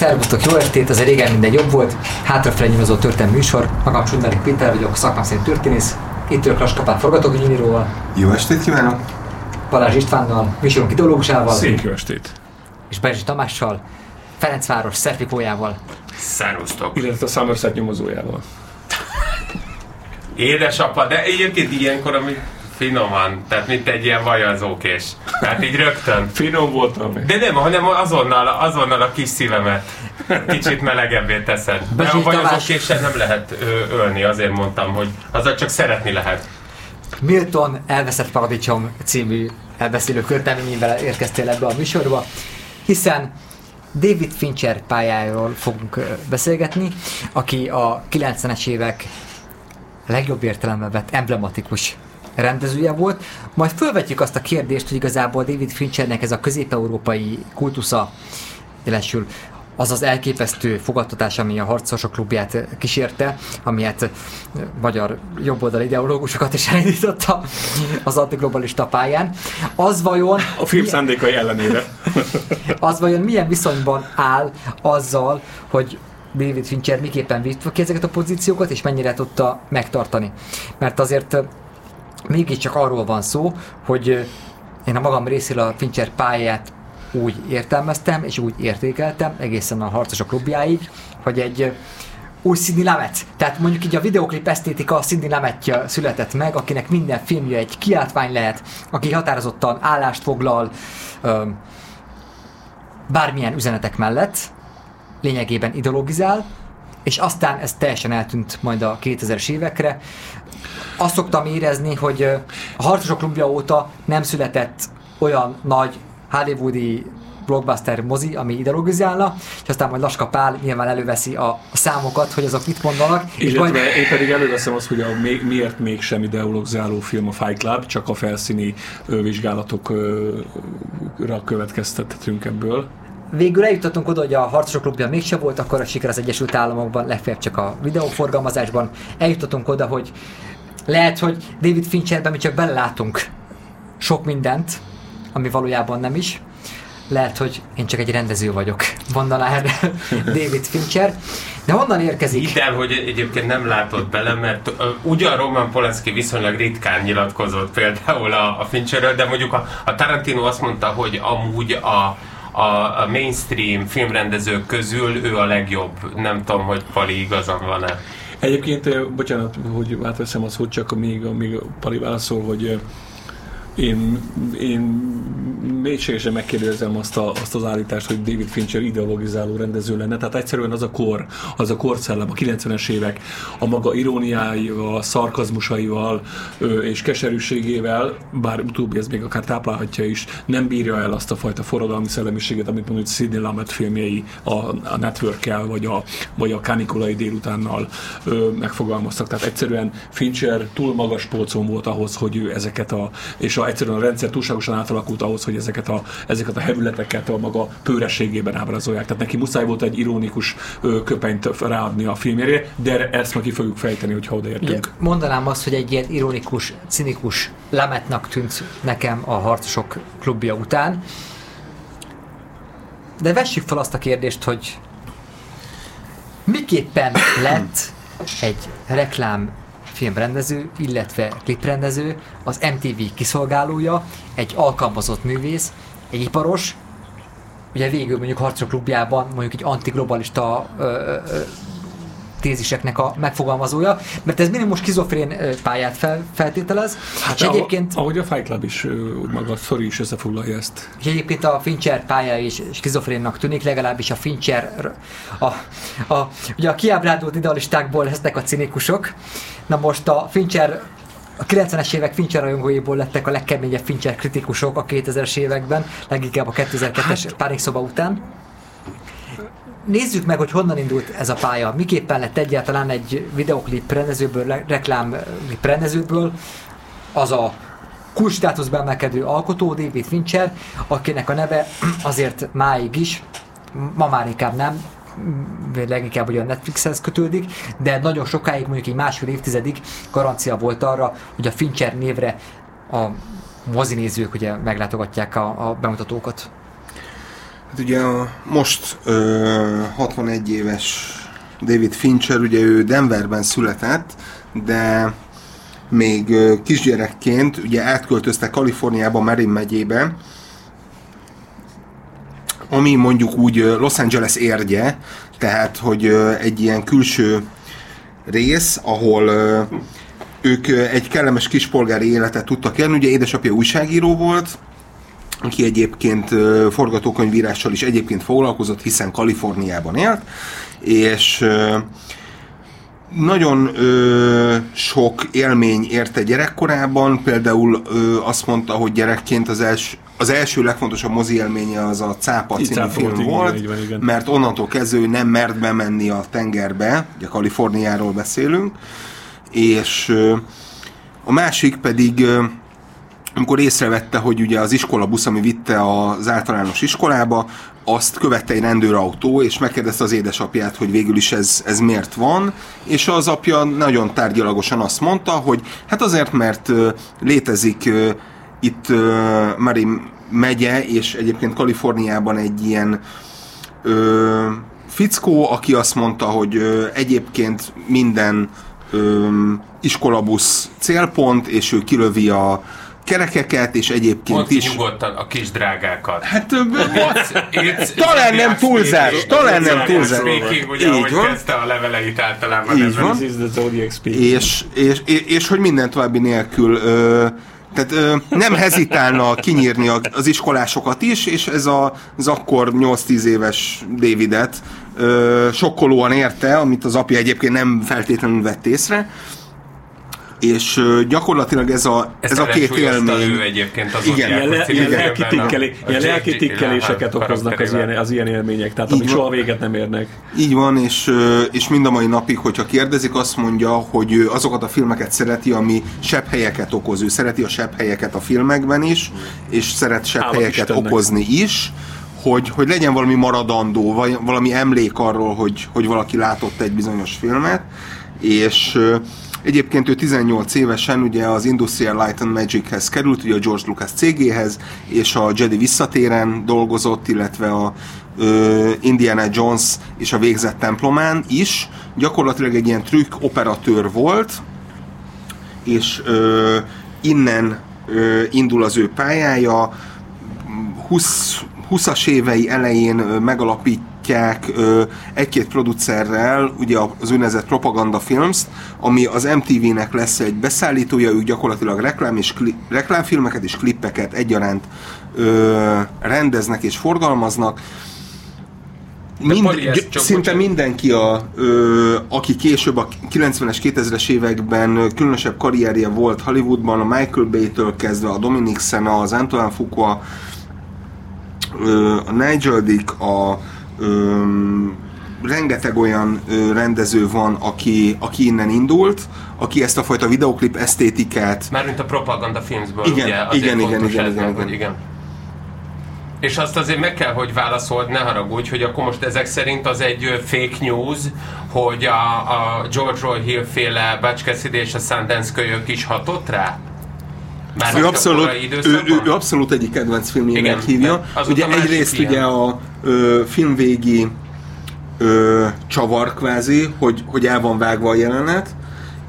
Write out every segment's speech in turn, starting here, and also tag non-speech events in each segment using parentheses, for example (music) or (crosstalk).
Szervusztok, jó estét, ez a régen minden jobb volt. Hátrafelé nyomozó történelmi műsor. Magam Csundari Péter vagyok, szakmám szerint történész. Itt ülök Laskapán forgatókönyvíróval, Jó estét kívánok! Balázs Istvánnal, műsorunk ideológusával Szép jó estét! és Berzsi Tamással, Ferencváros szerfikójával. Szervusztok. Illetve a Somerset nyomozójával. Édesapa, de egyébként ilyenkor, ami finoman, tehát mint egy ilyen vajazókés. Tehát így rögtön. Finom voltam. De nem, hanem azonnal, azonnal a kis szívemet kicsit melegebbé teszed. De a vajazókéssel nem lehet ö, ölni, azért mondtam, hogy azzal csak szeretni lehet. Milton Elveszett Paradicsom című elbeszélő körtelményével érkeztél ebbe a műsorba, hiszen David Fincher pályájáról fogunk beszélgetni, aki a 90-es évek legjobb értelemben vett emblematikus rendezője volt. Majd fölvetjük azt a kérdést, hogy igazából David Finchernek ez a közép-európai kultusza jelesül az az elképesztő fogadtatás, ami a Harcosok klubját kísérte, amilyet eh, magyar jobboldali ideológusokat is (laughs) elindította az antiglobalista pályán. Az vajon, A film szándékai ellenére. (laughs) az vajon milyen viszonyban áll azzal, hogy David Fincher miképpen vitt ki ezeket a pozíciókat, és mennyire tudta megtartani. Mert azért mégiscsak arról van szó, hogy én a magam részéről a Fincher pályáját úgy értelmeztem, és úgy értékeltem, egészen a harcosok klubjáig, hogy egy új Sidney Lamet. Tehát mondjuk így a videoklip esztétika a Sidney Lametje született meg, akinek minden filmje egy kiáltvány lehet, aki határozottan állást foglal ö, bármilyen üzenetek mellett, lényegében ideologizál, és aztán ez teljesen eltűnt majd a 2000-es évekre. Azt szoktam érezni, hogy a Harcosok klubja óta nem született olyan nagy hollywoodi blockbuster mozi, ami ideologizálna, és aztán majd Laska Pál nyilván előveszi a, számokat, hogy azok mit mondanak, és majd Illetve én pedig előveszem azt, hogy a mi, miért mégsem ideologizáló film a Fight Club, csak a felszíni vizsgálatokra következtethetünk ebből. végül eljutottunk oda, hogy a Harcosok klubja mégse volt akkor a siker az Egyesült Államokban, legfeljebb csak a videóforgalmazásban. Eljutottunk oda, hogy lehet, hogy David Fincherben mi csak belelátunk sok mindent, ami valójában nem is. Lehet, hogy én csak egy rendező vagyok, mondaná erre (laughs) David Fincher. De honnan érkezik? Hidd el, hogy egyébként nem látod bele, mert ugyan Roman Polanski viszonylag ritkán nyilatkozott például a, a Fincherről, de mondjuk a, a Tarantino azt mondta, hogy amúgy a, a, a mainstream filmrendezők közül ő a legjobb. Nem tudom, hogy Pali igazam van-e. Egyébként, bocsánat, hogy átveszem az, hogy csak még, még Pali válaszol, hogy én, én mélységesen megkérdezem azt, a, azt az állítást, hogy David Fincher ideologizáló rendező lenne. Tehát egyszerűen az a kor, az a korszellem, a 90-es évek, a maga iróniáival, szarkazmusaival ö, és keserűségével, bár utóbbi ez még akár táplálhatja is, nem bírja el azt a fajta forradalmi szellemiséget, amit mondjuk Sidney Lumet filmjei a, a network vagy a, vagy a kanikulai délutánnal ö, megfogalmaztak. Tehát egyszerűen Fincher túl magas polcon volt ahhoz, hogy ő ezeket a, és a, egyszerűen a rendszer túlságosan átalakult ahhoz, hogy ezeket a, ezeket a hevületeket a maga pőrességében ábrázolják. Tehát neki muszáj volt egy ironikus köpenyt ráadni a filmjére, de ezt meg ki fogjuk fejteni, hogyha odaértünk. mondanám azt, hogy egy ilyen ironikus, cinikus lemetnak tűnt nekem a Harcosok klubja után. De vessük fel azt a kérdést, hogy miképpen lett egy reklám filmrendező, illetve kliprendező, az MTV kiszolgálója, egy alkalmazott művész, egy iparos, ugye végül mondjuk Harcosok klubjában mondjuk egy antiglobalista ö, ö, téziseknek a megfogalmazója, mert ez minimum skizofrén ö, pályát fel, feltételez, hát és egyébként, Ahogy a Fight Club is, úgy maga a sztori is összefoglalja ezt. és egyébként a Fincher pálya is skizofrénnak tűnik, legalábbis a Fincher, a, a, ugye a kiábrándult idealistákból lesznek a cinikusok, na most a Fincher a 90-es évek Fincher rajongóiból lettek a legkeményebb Fincher kritikusok a 2000-es években, leginkább a 2002-es hát, pánikszoba után. Nézzük meg, hogy honnan indult ez a pálya. Miképpen lett egyáltalán egy videoklip rendezőből, le- reklámklip rendezőből az a kulcs státuszba emelkedő alkotó, David Fincher, akinek a neve (clears throat) azért máig is, ma már inkább nem, leginkább ugye a Netflixhez kötődik, de nagyon sokáig, mondjuk egy másfél évtizedig garancia volt arra, hogy a Fincher névre a mozinézők ugye meglátogatják a, a bemutatókat. Hát ugye a most ö, 61 éves David Fincher, ugye ő Denverben született, de még ö, kisgyerekként ugye átköltöztek Kaliforniába, Marin megyébe, ami mondjuk úgy Los Angeles érgye, tehát hogy ö, egy ilyen külső rész, ahol ö, ők egy kellemes kispolgári életet tudtak élni. Ugye édesapja újságíró volt, aki egyébként forgatókönyvírással is egyébként foglalkozott, hiszen Kaliforniában élt, és nagyon ö, sok élmény érte gyerekkorában, például ö, azt mondta, hogy gyerekként az első, az első legfontosabb mozi élménye az a Cápa című Cápa film volt, igen, volt, így van, igen. mert onnantól kezdve ő nem mert bemenni a tengerbe, ugye Kaliforniáról beszélünk, és ö, a másik pedig ö, amikor észrevette, hogy ugye az iskolabusz, ami vitte az általános iskolába, azt követte egy rendőrautó, és megkérdezte az édesapját, hogy végül is ez, ez miért van, és az apja nagyon tárgyalagosan azt mondta, hogy hát azért, mert létezik itt ö, Marin megye, és egyébként Kaliforniában egy ilyen ö, fickó, aki azt mondta, hogy ö, egyébként minden ö, iskolabusz célpont, és ő kilövi a kerekeket, és egyébként Mondd is... nyugodtan a kis drágákat. Hát ö, It's- it's- Talán nem túlzás, talán nem túlzás. Speaking, ugye, Így ahogy van. kezdte a leveleit általában. Így van. És, és, és, és hogy minden további nélkül ö, tehát ö, nem hezitálna kinyírni a, az iskolásokat is, és ez a, az akkor 8-10 éves Davidet ö, sokkolóan érte, amit az apja egyébként nem feltétlenül vett észre, és gyakorlatilag ez a, Ezt ez a két élmény. ő egyébként az Igen, Ilyen, le, ilyen, lelki, tikkeli, ilyen lelki tikkeléseket okoznak az ilyen, az ilyen élmények, tehát amik soha véget nem érnek. Így van, és, és mind a mai napig, hogyha kérdezik, azt mondja, hogy ő azokat a filmeket szereti, ami sebb helyeket okoz. Ő szereti a sebb helyeket a filmekben is, és szeret sebb Állat helyeket Istennek. okozni is, hogy, hogy legyen valami maradandó, vagy valami emlék arról, hogy, hogy valaki látott egy bizonyos filmet, és Egyébként ő 18 évesen ugye az Industrial Light and Magichez került, ugye a George Lucas cégéhez, és a Jedi visszatéren dolgozott, illetve a ö, Indiana Jones és a végzett templomán is. Gyakorlatilag egy ilyen trükk operatőr volt, és ö, innen ö, indul az ő pályája. 20, 20-as évei elején ö, ö, egy-két producerrel ugye az úgynevezett Propaganda Films, ami az MTV-nek lesz egy beszállítója, ők gyakorlatilag reklám és kli, reklámfilmeket és klippeket egyaránt ö, rendeznek és forgalmaznak. Mind, Pali, gy- csak szinte bocsánat. mindenki, a, ö, aki később a 90-es, 2000-es években különösebb karrierje volt Hollywoodban, a Michael Bay-től kezdve a Dominic Sena, az Antoine Fuqua, ö, a Nigel Dick, a ö, rengeteg olyan ö, rendező van, aki, aki innen indult, aki ezt a fajta videoklip esztétikát Mármint a propaganda filmsből, Igen, ugye? Azért igen, igen, igen, ez, igen, meg, igen. hogy igen. És azt azért meg kell, hogy válaszold, ne haragudj, hogy akkor most ezek szerint az egy fake news, hogy a, a George Roy Hill féle Butch Cassidy és a Sundance kölyök is hatott rá? Már ő abszolút, ő, ő, ő abszolút egyik kedvenc filmjének hívja. Ugye egyrészt ilyen. ugye a ö, filmvégi ö, csavar kvázi, hogy, hogy el van vágva a jelenet,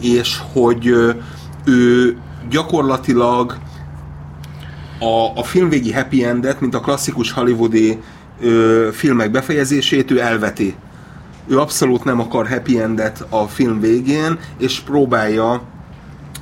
és hogy ö, ő gyakorlatilag a, a filmvégi happy endet, mint a klasszikus hollywoodi ö, filmek befejezését, ő elveti. Ő abszolút nem akar happy endet a film végén, és próbálja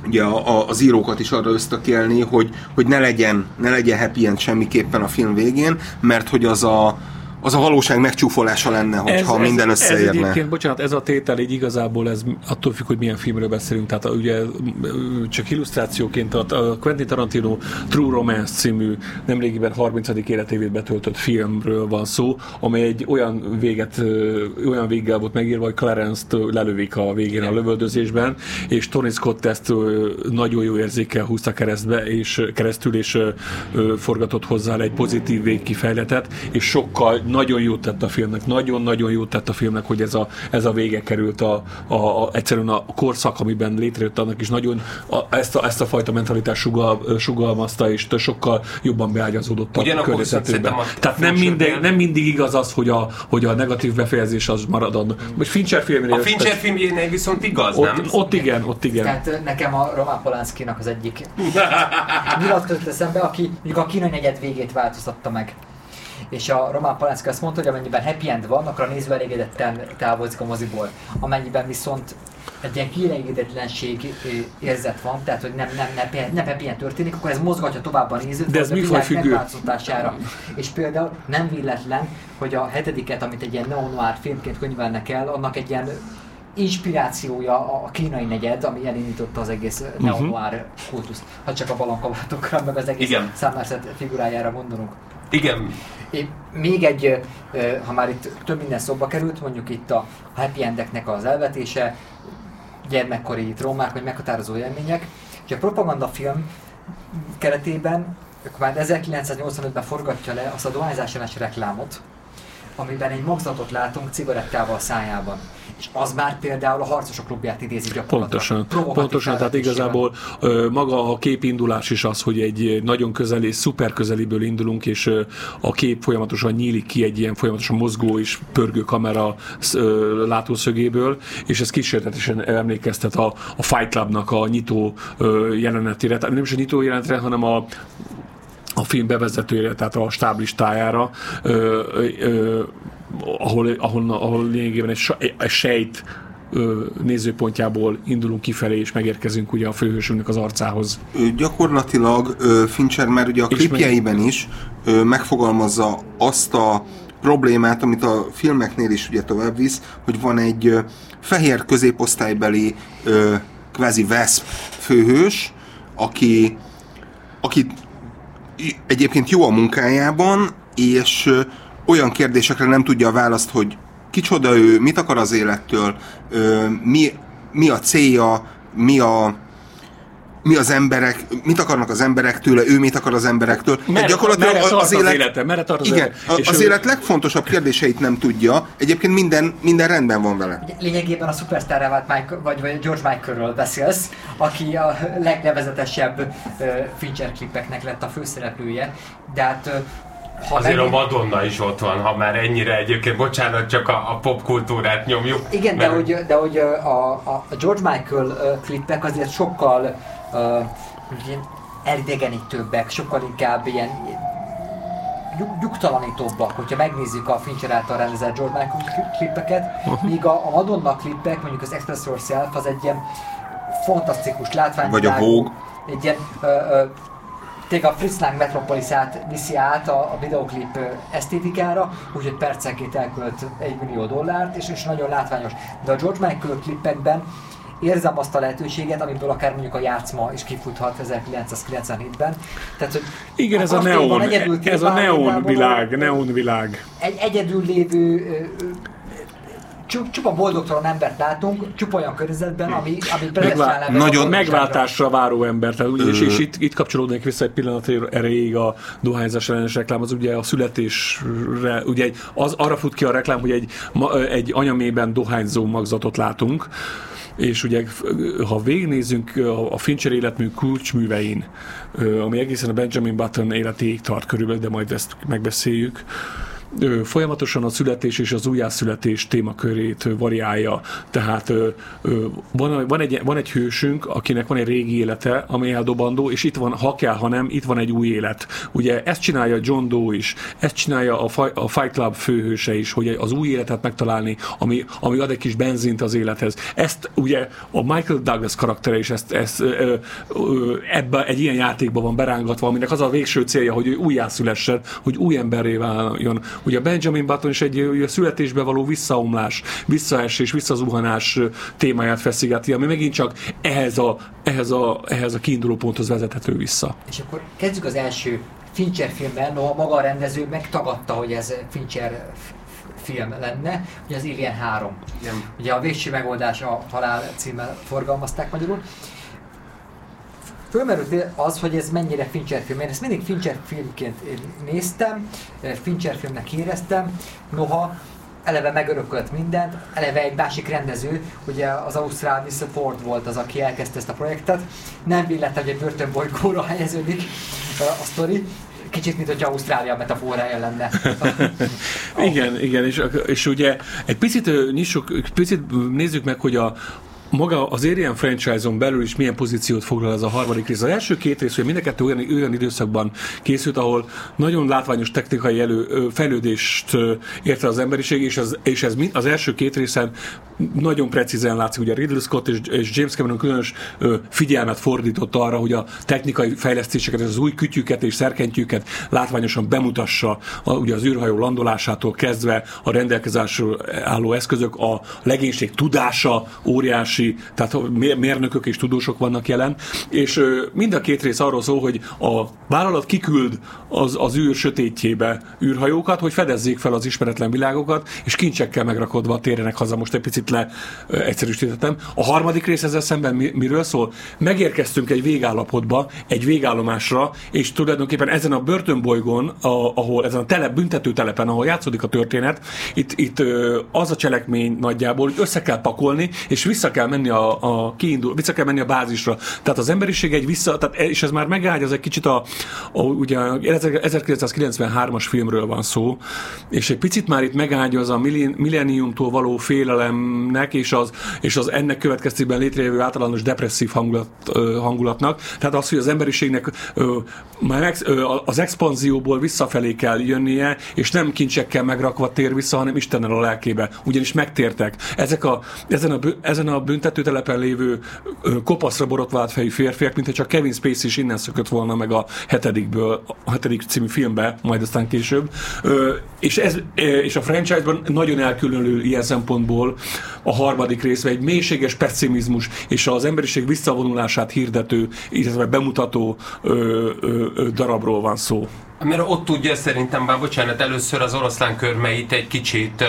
ugye a, a, az írókat is arra ösztökélni, hogy, hogy ne legyen, ne legyen happy end semmiképpen a film végén, mert hogy az a, az a valóság megcsúfolása lenne, hogyha ez, minden Ez összeérne. egyébként, bocsánat, ez a tétel így igazából ez attól függ, hogy milyen filmről beszélünk. Tehát a- ugye csak illusztrációként a, a Quentin Tarantino True Romance című nemrégiben 30. életévét betöltött filmről van szó, amely egy olyan véget, olyan véggel volt megírva, hogy Clarence-t lelövik a végén a lövöldözésben, és Tony Scott ezt nagyon jó érzékkel húzta keresztbe, és keresztül, és forgatott hozzá egy pozitív végkifejletet, és sokkal nagyon jót tett a filmnek, nagyon-nagyon jót tett a filmnek, hogy ez a, ez a vége került a, a, a, egyszerűen a korszak, amiben létrejött annak is nagyon a, ezt, a, ezt a fajta mentalitást sugal, sugalmazta, és sokkal jobban beágyazódott a a Tehát nem mindig, nem mindig igaz az, hogy a, hogy a negatív befejezés az maradon. Vagy Fincher filmnél. A Fincher filmjénél viszont igaz, ott, nem? ott igen, ott igen. Tehát nekem a Roman Polanskinak az egyik (laughs) nyilatkozott eszembe, aki mondjuk a kínai negyed végét változtatta meg. És a Roman Polanski azt mondta, hogy amennyiben happy end van, akkor a néző elégedetten távozik a moziból. Amennyiben viszont egy ilyen kielegedetlenség ö, érzet van, tehát hogy nem, nem, nem, nem happy end történik, akkor ez mozgatja tovább a nézőt De ez a világ műfajfüggő. megváltoztatására. És például nem véletlen, hogy a hetediket, amit egy ilyen neo-noir filmként könyvelnek el, annak egy ilyen inspirációja a kínai negyed, ami elindította az egész uh-huh. neo-noir kultuszt. Ha csak a balankabátokra, meg az egész. Somerset figurájára gondolunk. Igen, még egy, ha már itt több minden szóba került, mondjuk itt a happy endeknek az elvetése, gyermekkori traumák, vagy meghatározó élmények. Ugye a propagandafilm keretében ők már 1985-ben forgatja le azt a dohányzás ellenes reklámot, amiben egy magzatot látunk cigarettával a szájában. És az már például a harcosok klubját idézi gyakorlatilag. Pontosan, pontosan, tehát igazából ö, maga a képindulás is az, hogy egy nagyon közeli, szuper közeliből indulunk, és ö, a kép folyamatosan nyílik ki egy ilyen folyamatosan mozgó és pörgő kamera ö, látószögéből, és ez kísérletesen emlékeztet a, a Fight Clubnak a nyitó ö, jelenetére, tehát nem is a nyitó jelenetre, hanem a a film bevezetőjére, tehát a stáblistájára, ö, ö, ahol, ahol, ahol lényegében egy, egy sejt nézőpontjából indulunk kifelé, és megérkezünk ugye a főhősünknek az arcához. Ő gyakorlatilag Fincher már ugye a klipjeiben is megfogalmazza azt a problémát, amit a filmeknél is ugye tovább visz, hogy van egy fehér középosztálybeli kvázi Vesp főhős, aki, aki egyébként jó a munkájában, és olyan kérdésekre nem tudja a választ, hogy kicsoda ő, mit akar az élettől, ö, mi, mi a célja, mi a, mi az emberek, mit akarnak az emberek tőle, ő mit akar az emberektől. Merre- gyakorlatilag merre az, tart az az élet, élete? Merre tart az igen, élete? a- És az ő- élet legfontosabb kérdéseit nem tudja. Egyébként minden, minden rendben van vele. Lényegében a szupersztárra vált Michael, vagy, vagy George Michaelről beszélsz, aki a legnevezetesebb ö, Fincher klipeknek lett a főszereplője, de hát ö, ha azért a megné- Madonna is ott van, ha már ennyire egyébként, bocsánat, csak a, a popkultúrát nyomjuk. Igen, de mert- hogy, de hogy a, a, a George Michael klipek azért sokkal uh, elidegenítőbbek, sokkal inkább ilyen nyug- nyugtalanítóbbak, hogyha megnézzük a Fincher által rendezett George Michael kli- klippeket, míg a, a Madonna klippek, mondjuk az Express Yourself, az egy ilyen fantasztikus látvány. Vagy a Vogue. Egy ilyen ö, ö, tényleg a Fritz Lang Metropolisát viszi át a, a videoklip esztétikára, úgyhogy percenként elkölt egy millió dollárt, és, és nagyon látványos. De a George Michael klipekben érzem azt a lehetőséget, amiből akár mondjuk a játszma is kifuthat 1997-ben. Tehát, hogy Igen, ez a neon, ez a neon világ, neon világ. egy egyedül lévő csupa boldogtalan embert látunk, csupa olyan környezetben, ami, ami a nagyon-. Megváltásra váró ember, tehát, ugye, és, és itt, itt kapcsolódnék vissza egy pillanat erejéig a dohányzás ellenes reklám, az ugye a születésre, ugye egy, az arra fut ki a reklám, hogy egy, ma, egy anyamében dohányzó magzatot látunk, és ugye, ha végignézzünk a Fincher életmű kulcsművein, ami egészen a Benjamin Button életéig tart körülbelül, de majd ezt megbeszéljük, folyamatosan a születés és az újjászületés témakörét variálja. Tehát van, van, egy, van egy hősünk, akinek van egy régi élete, ami eldobandó, és itt van, ha kell, ha nem, itt van egy új élet. Ugye ezt csinálja John Doe is, ezt csinálja a, a Fight Club főhőse is, hogy az új életet megtalálni, ami, ami ad egy kis benzint az élethez. Ezt ugye a Michael Douglas karaktere is ezt, ezt ebbe egy ilyen játékba van berángatva, aminek az a végső célja, hogy ő újjászülessen, hogy új emberré váljon. Ugye a Benjamin Button is egy ugye, születésbe való visszaomlás, visszaesés, visszazuhanás témáját feszigeti, ami megint csak ehhez a, ehhez a, ehhez a kiinduló ponthoz vezethető vissza. És akkor kezdjük az első Fincher filmmel, noha maga a rendező megtagadta, hogy ez Fincher film lenne, ugye az Alien 3. Igen. Ugye a végső megoldás a halál címmel forgalmazták magyarul. Fölmerült az, hogy ez mennyire Fincher film. Én ezt mindig Fincher filmként néztem, Fincher filmnek éreztem, noha eleve megörökölt mindent, eleve egy másik rendező, ugye az Ausztrál Mr. Ford volt az, aki elkezdte ezt a projektet. Nem véletlen, hogy egy börtönbolygóra helyeződik a sztori, kicsit, mint hogy Ausztrália metaforája lenne. (laughs) igen, igen, és, és ugye egy picit nyissuk, picit nézzük meg, hogy a, maga az Alien franchise-on belül is milyen pozíciót foglal ez a harmadik rész. Az első két rész, hogy mind a kettő olyan, olyan időszakban készült, ahol nagyon látványos technikai elő, fejlődést érte az emberiség, és, az, és ez az első két részen nagyon precízen látszik, ugye Ridley Scott és, és James Cameron különös figyelmet fordított arra, hogy a technikai fejlesztéseket, az új kütyüket és szerkentyűket látványosan bemutassa, a, ugye az űrhajó landolásától kezdve a rendelkezésről álló eszközök, a legénység tudása óriási óriási, tehát mérnökök és tudósok vannak jelen, és mind a két rész arról szól, hogy a vállalat kiküld az, az űr sötétjébe űrhajókat, hogy fedezzék fel az ismeretlen világokat, és kincsekkel megrakodva térjenek haza. Most egy picit le egyszerűsítettem. A harmadik rész ezzel szemben mi, miről szól? Megérkeztünk egy végállapotba, egy végállomásra, és tulajdonképpen ezen a börtönbolygón, ahol ezen a telep, büntető telepen, ahol játszódik a történet, itt, itt az a cselekmény nagyjából, hogy össze kell pakolni, és vissza kell menni a, a kiindul, vissza kell menni a bázisra. Tehát az emberiség egy vissza, tehát, e- és ez már megágy, egy kicsit a, a ugye 1993-as filmről van szó, és egy picit már itt megágyaz a milleniumtól való félelemnek, és az, és az ennek következtében létrejövő általános depresszív hangulat, hangulatnak. Tehát az, hogy az emberiségnek már az expanzióból visszafelé kell jönnie, és nem kincsekkel megrakva tér vissza, hanem Istennel a lelkébe. Ugyanis megtértek. Ezek a, ezen, a, ezen a büntetőtelepen lévő kopaszra borotvált fejű férfiak, mint csak Kevin Spacey is innen szökött volna meg a hetedikből, a hetedik című filmbe, majd aztán később. És, ez, és a franchise-ban nagyon elkülönül ilyen szempontból a harmadik rész, egy mélységes pessimizmus és az emberiség visszavonulását hirdető, illetve bemutató ö, ö, ö, darabról van szó. Mert ott tudja szerintem, bár bocsánat, először az oroszlán körmeit egy kicsit uh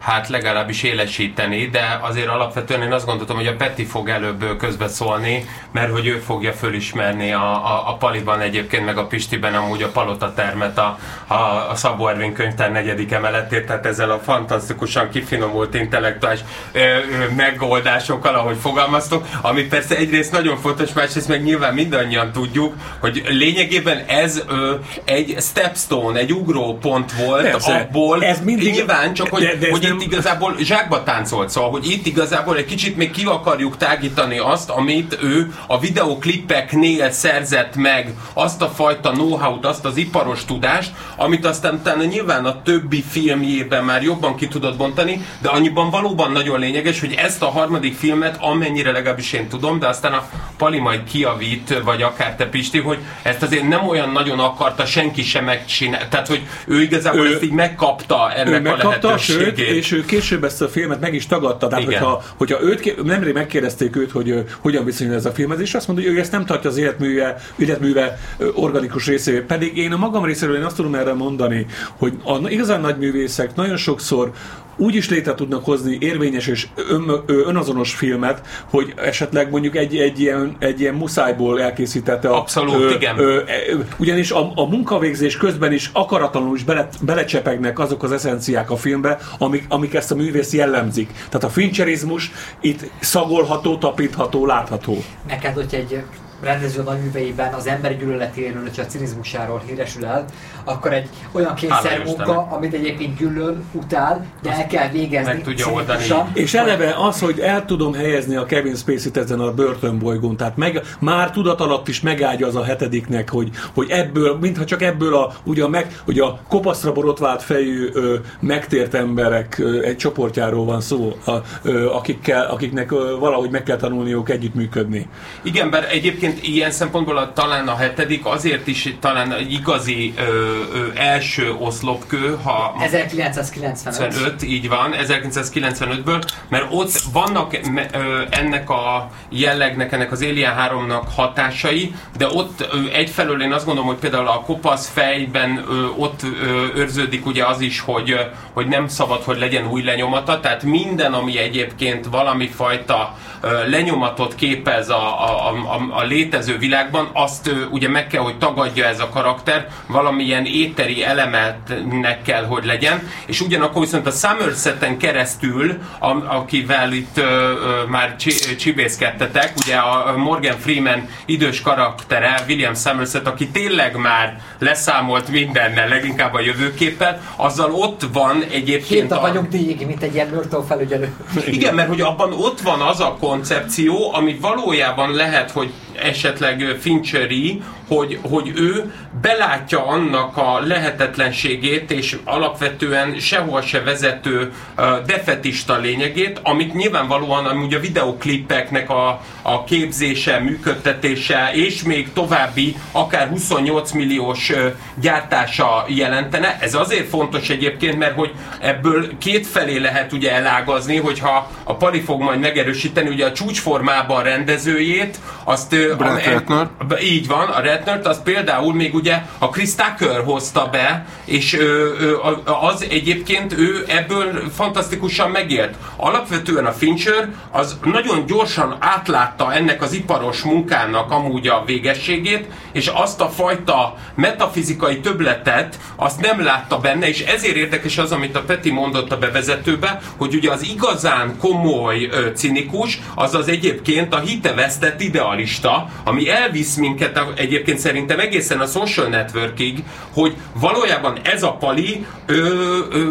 hát legalábbis élesíteni, de azért alapvetően én azt gondoltam, hogy a Peti fog előbb közbeszólni, mert hogy ő fogja fölismerni a, a, a Paliban egyébként, meg a Pistiben amúgy a Palota termet a, a, a Szabó Ervin könyvtár negyedik emeletét, tehát ezzel a fantasztikusan kifinomult intellektuális ö, ö, megoldásokkal, ahogy fogalmaztok, ami persze egyrészt nagyon fontos, másrészt meg nyilván mindannyian tudjuk, hogy lényegében ez ö, egy stepstone, egy ugrópont volt persze, abból, ez mindig, nyilván csak, hogy, de, de hogy itt igazából zsákba táncolt, szóval, hogy itt igazából egy kicsit még ki akarjuk tágítani azt, amit ő a videoklippeknél szerzett meg, azt a fajta know-how-t, azt az iparos tudást, amit aztán utána nyilván a többi filmjében már jobban ki tudod bontani, de annyiban valóban nagyon lényeges, hogy ezt a harmadik filmet, amennyire legalábbis én tudom, de aztán a Pali majd kiavít, vagy akár te Pisti, hogy ezt azért nem olyan nagyon akarta senki sem megcsinálni. Tehát, hogy ő igazából ő, ezt így megkapta ennek ő megkapta, a lehetőségét. Sőt, és ő később ezt a filmet meg is tagadta. Tehát, hogyha, hogyha őt, nemrég megkérdezték őt, hogy uh, hogyan viszonyul ez a filmhez, és azt mondta, hogy ő ezt nem tartja az életműve, életműve organikus részévé. Pedig én a magam részéről én azt tudom erre mondani, hogy a igazán nagy művészek nagyon sokszor úgy is létre tudnak hozni érvényes és ön, önazonos filmet, hogy esetleg mondjuk egy, egy, ilyen, egy ilyen muszájból elkészítette. A, Abszolút, ö, igen. Ö, ö, ugyanis a, a munkavégzés közben is akaratlanul is bele, belecsepegnek azok az eszenciák a filmbe, amik, amik ezt a művész jellemzik. Tehát a fincherizmus itt szagolható, tapintható, látható. Neked, hogy egy rendező nagyműveiben az emberi gyűlöletéről, és a cinizmusáról híresül el, akkor egy olyan kényszer munka, amit egyébként gyűlöl, utál, de el kell végezni. Meg tudja oldani. És eleve az, hogy el tudom helyezni a Kevin Spacey-t ezen a börtönbolygón, tehát meg, már tudat alatt is megáldja az a hetediknek, hogy, hogy ebből, mintha csak ebből a, ugye a, meg, ugye a kopaszra borotvált fejű ö, megtért emberek ö, egy csoportjáról van szó, a, ö, akikkel, akiknek ö, valahogy meg kell tanulniuk együttműködni. Igen, bár egyébként egyébként ilyen szempontból a, talán a hetedik azért is talán egy igazi ö, ö, első oszlopkő, ha 1995. így van, 1995-ből, mert ott vannak ö, ennek a jellegnek, ennek az Alien 3-nak hatásai, de ott ö, egyfelől én azt gondolom, hogy például a kopasz fejben ö, ott ö, őrződik ugye az is, hogy, hogy nem szabad, hogy legyen új lenyomata, tehát minden, ami egyébként valami fajta ö, lenyomatot képez a, a, a, a létező világban, azt ugye meg kell, hogy tagadja ez a karakter, valamilyen éteri elementnek kell, hogy legyen, és ugyanakkor viszont a Somerset-en keresztül, a, akivel itt ö, ö, már csi, csibészkedtetek, ugye a Morgan Freeman idős karaktere, William Somerset, aki tényleg már leszámolt mindennel, leginkább a jövőképpel, azzal ott van egyébként Két a... vagyunk díjig, mint egy ilyen Murtaugh felügyelő. Igen, mert hogy abban ott van az a koncepció, ami valójában lehet, hogy esetleg Fincheri, hogy, hogy ő belátja annak a lehetetlenségét és alapvetően sehol se vezető defetista lényegét, amit nyilvánvalóan amúgy a videoklipeknek a, a képzése, működtetése és még további akár 28 milliós gyártása jelentene. Ez azért fontos egyébként, mert hogy ebből két felé lehet ugye elágazni, hogyha a Pali fog majd megerősíteni, ugye a csúcsformában rendezőjét, azt ö, Brett a- Ratner. Így van, a Ratnert az például még ugye a Chris Tucker hozta be, és ö, a- az egyébként ő ebből fantasztikusan megélt. Alapvetően a Fincher az nagyon gyorsan átlátta ennek az iparos munkának amúgy a végességét, és azt a fajta metafizikai töbletet, azt nem látta benne, és ezért érdekes az, amit a Peti mondott a bevezetőbe, hogy ugye az igazán komoly ö, cinikus, az az egyébként a hitevesztett idealista, ami elvisz minket egyébként szerintem egészen a social networkig, hogy valójában ez a pali ö, ö,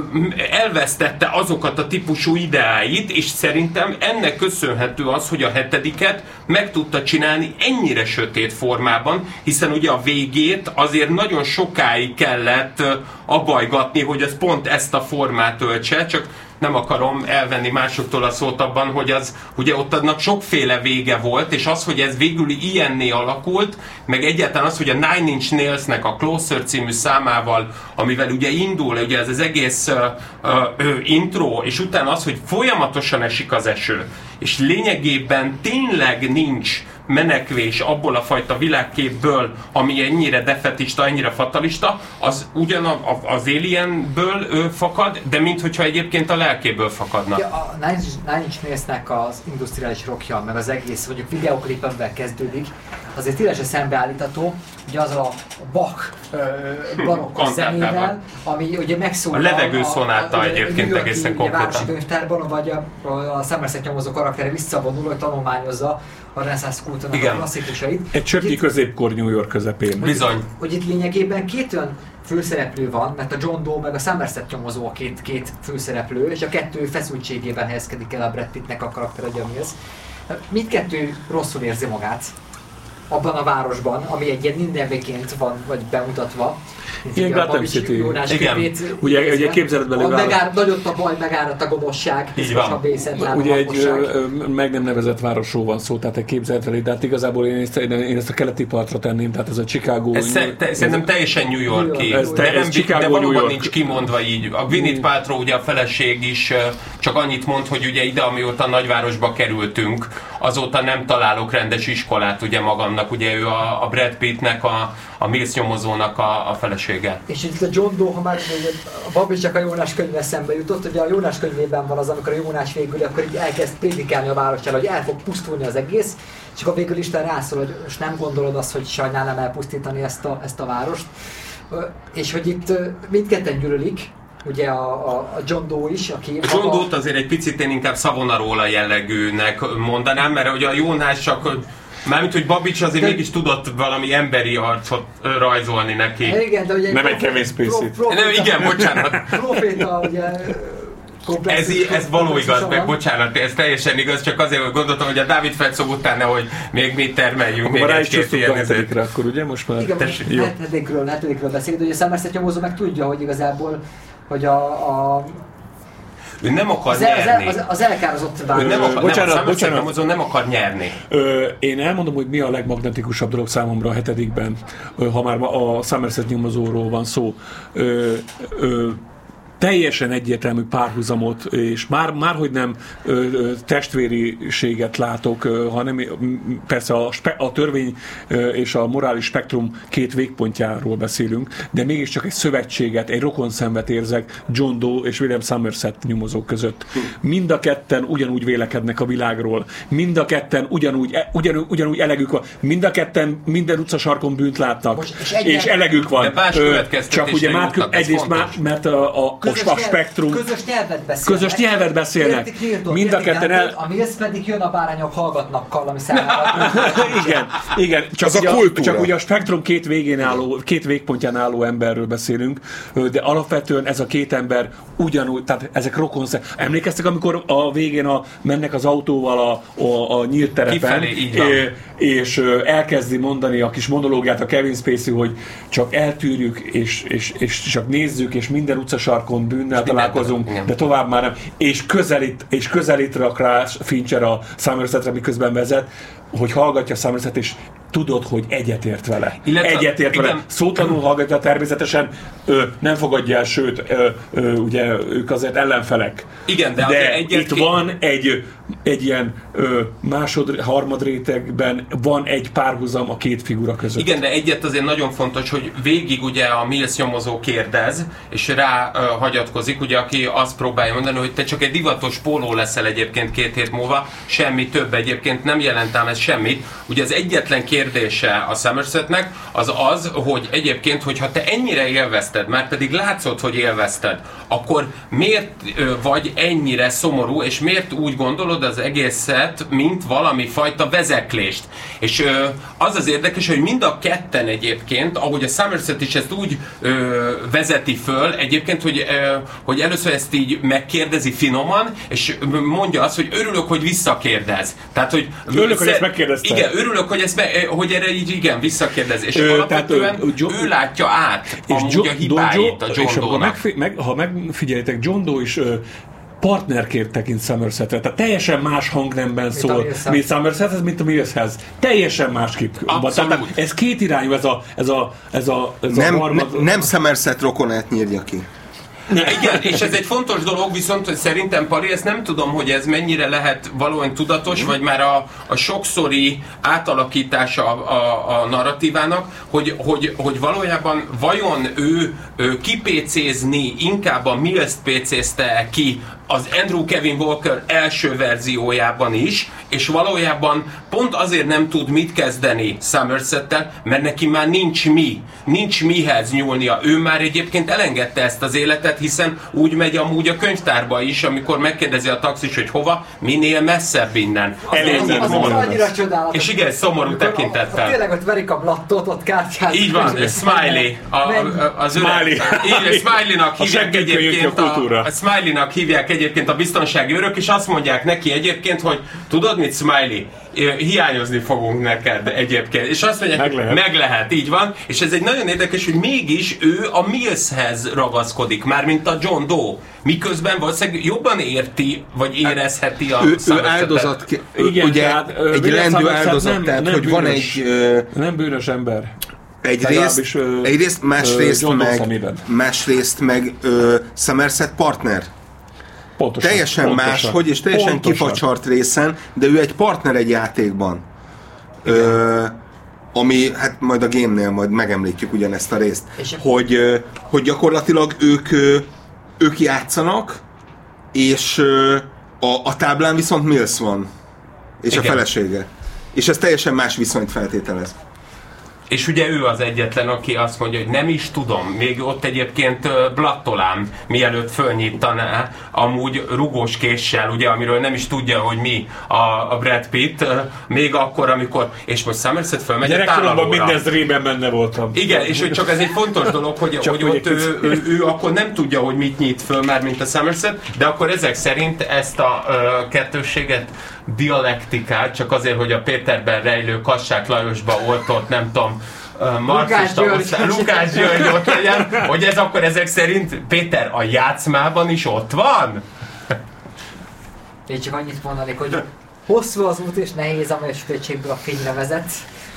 elvesztette azokat a típusú ideáit, és szerintem ennek köszönhető az, hogy a hetediket meg tudta csinálni ennyire sötét formában, hiszen ugye a végét azért nagyon sokáig kellett abajgatni, hogy ez pont ezt a formát öltse, csak nem akarom elvenni másoktól a szót abban, hogy az, ugye ott annak sokféle vége volt, és az, hogy ez végül ilyenné alakult, meg egyáltalán az, hogy a Nine Inch Nails-nek a Closer című számával, amivel ugye indul, ugye ez az egész uh, uh, intro, és utána az, hogy folyamatosan esik az eső, és lényegében tényleg nincs menekvés abból a fajta világképből, ami ennyire defetista, ennyire fatalista, az ugyan a, a, az Alienből ö, fakad, de minthogyha egyébként a lelkéből fakadna. Ja, a Nine Nine Inch Nails-nek az industriális rockja, meg az egész, mondjuk videoklipemben kezdődik, azért tényleg szembeállítható, ugye az a Bach Kantátával. zenével, ami ugye megszólal... A levegő szonáta egyébként egészen ugye, városi konkrétan. könyvtárban, vagy a, a Somerset nyomozó karaktere visszavonul, hogy tanulmányozza a reneszánsz kultúrának a Igen. klasszikusait. Egy csöpnyi középkor New York közepén. Bizony. hogy itt lényegében két olyan főszereplő van, mert a John Doe meg a Somerset nyomozó a két, két főszereplő, és a kettő feszültségében helyezkedik el a Brad Pittnek a karakter, ugye mi ez. Mindkettő rosszul érzi magát abban a városban, ami egy ilyen mindenvéként van, vagy bemutatva. Ilyen a Gotham City. Jónás Igen. könyvét Ugye- ugye képzeletbeli Ahol város. megár, nagyot a baj, megáradt a gonoszság, Így van. a vészet Ugye egy lakosság. ö, meg nem nevezett városról van szó, tehát egy képzeletbeli, de hát igazából én ezt, én ezt a keleti partra tenném, tehát ez a Chicago. Ez sze, te, szerintem teljesen New Yorki, Ez te- de, ez nem, Chicago, de New valóban York. nincs kimondva így. A Gwyneth Paltrow, ugye a feleség is csak annyit mond, hogy ugye ide, amióta nagyvárosba kerültünk, azóta nem találok rendes iskolát ugye magamnak, ugye ő a, a Brad Pittnek, a, a Mills nyomozónak a, a felesége. És itt a John Doe, ha már a Babics csak a Jónás könyvvel szembe jutott, ugye a Jónás könyvében van az, amikor a Jónás végül akkor így elkezd prédikálni a városra, hogy el fog pusztulni az egész, és akkor végül Isten rászól, hogy most nem gondolod azt, hogy sajnálnám elpusztítani ezt a, ezt a várost. És hogy itt mindketten gyűlölik, ugye a, a, a John Doe is, aki A John Doe-t azért egy picit én inkább Savonarola jellegűnek mondanám, mert ugye a Jónás csak Mármint, hogy Babics azért De- mégis tudott valami emberi arcot rajzolni neki. Igen, de ugye Nem egy Spacey. pro- Nem, igen, bocsánat. Proféta, ugye Ez, ez való igaz, meg bocsánat, ez teljesen igaz, csak azért hogy gondoltam, hogy a Dávid Felszó után nehogy még mit termeljünk, Akkor még egy-két ilyen ezért. akkor ugye most már? Igen, most hetedikről, hetedikről beszélünk, de ugye a Somerset nyomozó meg tudja, hogy igazából hogy a, a Ő nem akar az, el, az, el, nyerni. az, az elkározott Ő város. nem akar, Bocsánat, nem, bocsánat. nem akar nyerni. Ö, én elmondom, hogy mi a legmagnetikusabb dolog számomra a hetedikben, ha már a Somerset nyomozóról van szó. Ö, ö, teljesen egyértelmű párhuzamot, és már, már hogy nem ö, ö, testvériséget látok, ö, hanem persze a, spe, a törvény ö, és a morális spektrum két végpontjáról beszélünk, de mégiscsak egy szövetséget, egy rokonszenvet érzek John Doe és William Somerset nyomozók között. Mind a ketten ugyanúgy vélekednek a világról, mind a ketten ugyanúgy, e- ugyanúgy, ugyanúgy elegük van, mind a ketten minden utcasarkon bűnt látnak, Most- és egyen- és elegük van. De más Ö, következtetésre Csak ugye már, egyrészt már, mert a, a, a, a spektrum Közös nyelvet beszélnek. Közös nyelvet beszélnek. Newton, Mind a ketten el- A Mills pedig jön a bárányok hallgatnak kallami számára. (laughs) igen, igen. Csak, Az a ugye, kultúra. csak ugye a spektrum két végén álló, két végpontján álló emberről beszélünk, de alapvetően ez a két ember ugyanúgy, tehát ezek rokon. Emlékeztek, amikor a végén a, mennek az autóval a, a, a nyílt terepen, Kifelé, és elkezdi mondani a kis monológiát a Kevin Spacey, hogy csak eltűrjük, és, és, és csak nézzük, és minden utcasarkon bűnnel találkozunk, de tovább már nem. És közelít, és közelít rak rá Fincher a Somersetre, miközben vezet, hogy hallgatja Somerset, és tudod, hogy egyetért vele. Illetve- egyetért vele. igen. Szótlanul hallgatja természetesen, ö, nem fogadja el, sőt, ö, ö, ugye ők azért ellenfelek. Igen, de de egyet itt van egy, egy ilyen ö, másod, harmad rétegben van egy párhuzam a két figura között. Igen, de egyet azért nagyon fontos, hogy végig ugye a Mills nyomozó kérdez, és rá ö, hagyatkozik, ugye aki azt próbálja mondani, hogy te csak egy divatos póló leszel egyébként két hét múlva, semmi több egyébként nem jelent ám ez semmit. Ugye az egyetlen kérdése a Somersetnek az az, hogy egyébként, hogyha te ennyire élvezted, már pedig látszott, hogy élvezted, akkor miért vagy ennyire szomorú, és miért úgy gondolod az egészet, mint valami fajta vezeklést? És az az érdekes, hogy mind a ketten egyébként, ahogy a Somerset is ezt úgy vezeti föl, egyébként, hogy, hogy először ezt így megkérdezi finoman, és mondja azt, hogy örülök, hogy visszakérdez. Tehát, hogy Örülök, hogy ezt megkérdezted. Igen, örülök, hogy, ezt me, hogy erre így igen, visszakérdez. És Ö, alapvetően tehát, ö, Jo- ő látja át és amúgy Jo- a hibáit a Dojo- John és akkor megfi- meg, ha megfigyelitek, John Doe is partnerként tekint Somersetre, tehát teljesen más hangnemben a szól, mint Somersethez, mint a Millshez. Teljesen másképp. Tehát Abszolút. ez két irányú, ez a, ez a, ez a, ez a Nem, harmad... ne, nem Somerset rokonát nyírja ki. Igen, és ez egy fontos dolog, viszont hogy szerintem Pali, ezt nem tudom, hogy ez mennyire lehet valóan tudatos, vagy már a, a sokszori átalakítása a, a, narratívának, hogy, hogy, hogy valójában vajon ő, ő kipécézni inkább a Mills pécézte ki az Andrew Kevin Walker első verziójában is, és valójában pont azért nem tud mit kezdeni Somersettel, mert neki már nincs mi, nincs mihez nyúlnia. Ő már egyébként elengedte ezt az életet, hiszen úgy megy amúgy a könyvtárba is, amikor megkérdezi a taxis, hogy hova, minél messzebb innen. Elég Az, az, az annyira csodálatos. És igen, szomorú tekintettel. Tényleg ott verik a blattot, ott kártyázik. Így van, Smiley. A, a, az öreg, Smiley. Így, Smiley-nak hívják egyébként a, a Smiley-nak hívják egyébként a biztonsági őrök, és azt mondják neki egyébként, hogy tudod mit, Smiley? Ö, Hiányozni fogunk neked egyébként. És azt mondják, Meg lehet. meg lehet, így van. És ez egy nagyon érdekes, hogy mégis ő a Millshez ragaszkodik, már mint a John Doe. Miközben valószínűleg jobban érti, vagy érezheti a Ő, ő áldozat, Igen, ugye tehát, ö, egy Somerset áldozat, nem- tehát nem hogy van bűnös. egy ö, Nem bűnös ember. egyrészt, ö, egyrészt ö, másrészt Doe meg, másrészt meg ö, Somerset partner. Pontosan. Teljesen pontosan. más, hogy és teljesen Pontosan. kifacsart részen, de ő egy partner egy játékban. Ö, ami, hát majd a game-nél majd megemlítjük ugyanezt a részt, És- hogy, hogy gyakorlatilag ők, ők játszanak, és a, a táblán viszont Mills van, és Igen. a felesége. És ez teljesen más viszonyt feltételez. És ugye ő az egyetlen, aki azt mondja, hogy nem is tudom, még ott egyébként blattolám, mielőtt fölnyítaná, amúgy rugós késsel, ugye, amiről nem is tudja, hogy mi a, a Brad Pitt, még akkor, amikor, és most Somerset fölmegy a tálalóra. minden zrében benne voltam. Igen, és hogy csak ez egy fontos dolog, hogy, Csak hogy ott ő, ő, ő, akkor nem tudja, hogy mit nyit föl már, mint a Somerset, de akkor ezek szerint ezt a ö, kettősséget, dialektikát, csak azért, hogy a Péterben rejlő Kassák Lajosba oltott, nem tudom, marxista Lukács György ott legyen, hogy ez akkor ezek szerint Péter a játszmában is ott van? Én csak annyit mondanék, hogy hosszú az út és nehéz, amely a sötétségből a fényre vezet.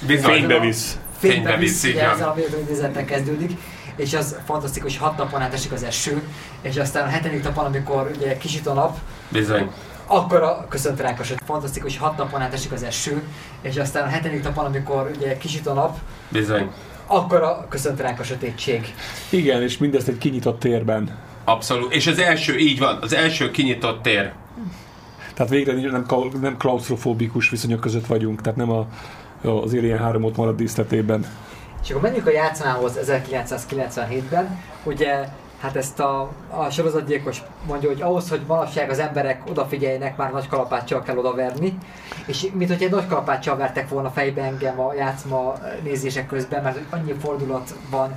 Bizony. Fénybe visz. Fénybe visz, így ez a kezdődik. és az fantasztikus, hat napon át esik az eső, és aztán a hetedik napon, amikor ugye kisüt a nap, Bizony. Akkor a, köszönt ránk a sötét. Fantasztikus, hat napon át esik az eső, és aztán a hetedik napon, amikor ugye kisüt a nap, Bizony. akkor a, köszönt ránk a sötétség. Igen, és mindezt egy kinyitott térben. Abszolút. És az első, így van, az első kinyitott tér. Tehát végre nem, nem klaustrofóbikus viszonyok között vagyunk, tehát nem a, az Alien 3 ott marad díszletében. És akkor menjünk a játszmához 1997-ben, ugye hát ezt a, a sorozatgyilkos mondja, hogy ahhoz, hogy manapság az emberek odafigyeljenek, már nagy kalapáccsal kell odaverni, és mint hogy egy nagy kalapáccsal vertek volna fejbe engem a játszma nézések közben, mert annyi fordulat van,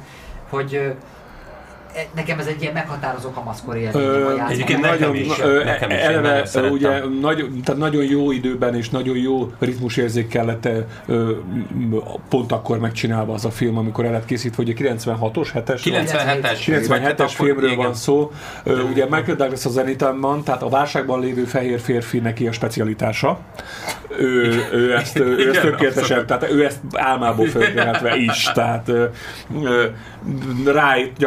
hogy nekem ez egy ilyen meghatározó kamaszkori a játszma. egyébként nagyon, is, ö, nekem is, én eleve, nagyon ugye, nagyon, tehát nagyon jó időben és nagyon jó ritmusérzék kellett pont akkor megcsinálva az a film, amikor el lett készítve, ugye 96-os, 7-es? 97-es. 97-es filmről igen. van szó. Ö, Ugye Michael Douglas az Anytime-ban, tehát a válságban lévő fehér férfi neki a specialitása. Ő, ő ezt, ő ezt Igen, tökéletesen, abszolút. tehát ő ezt álmából fölkelhetve is. Tehát ö, ö, Wright,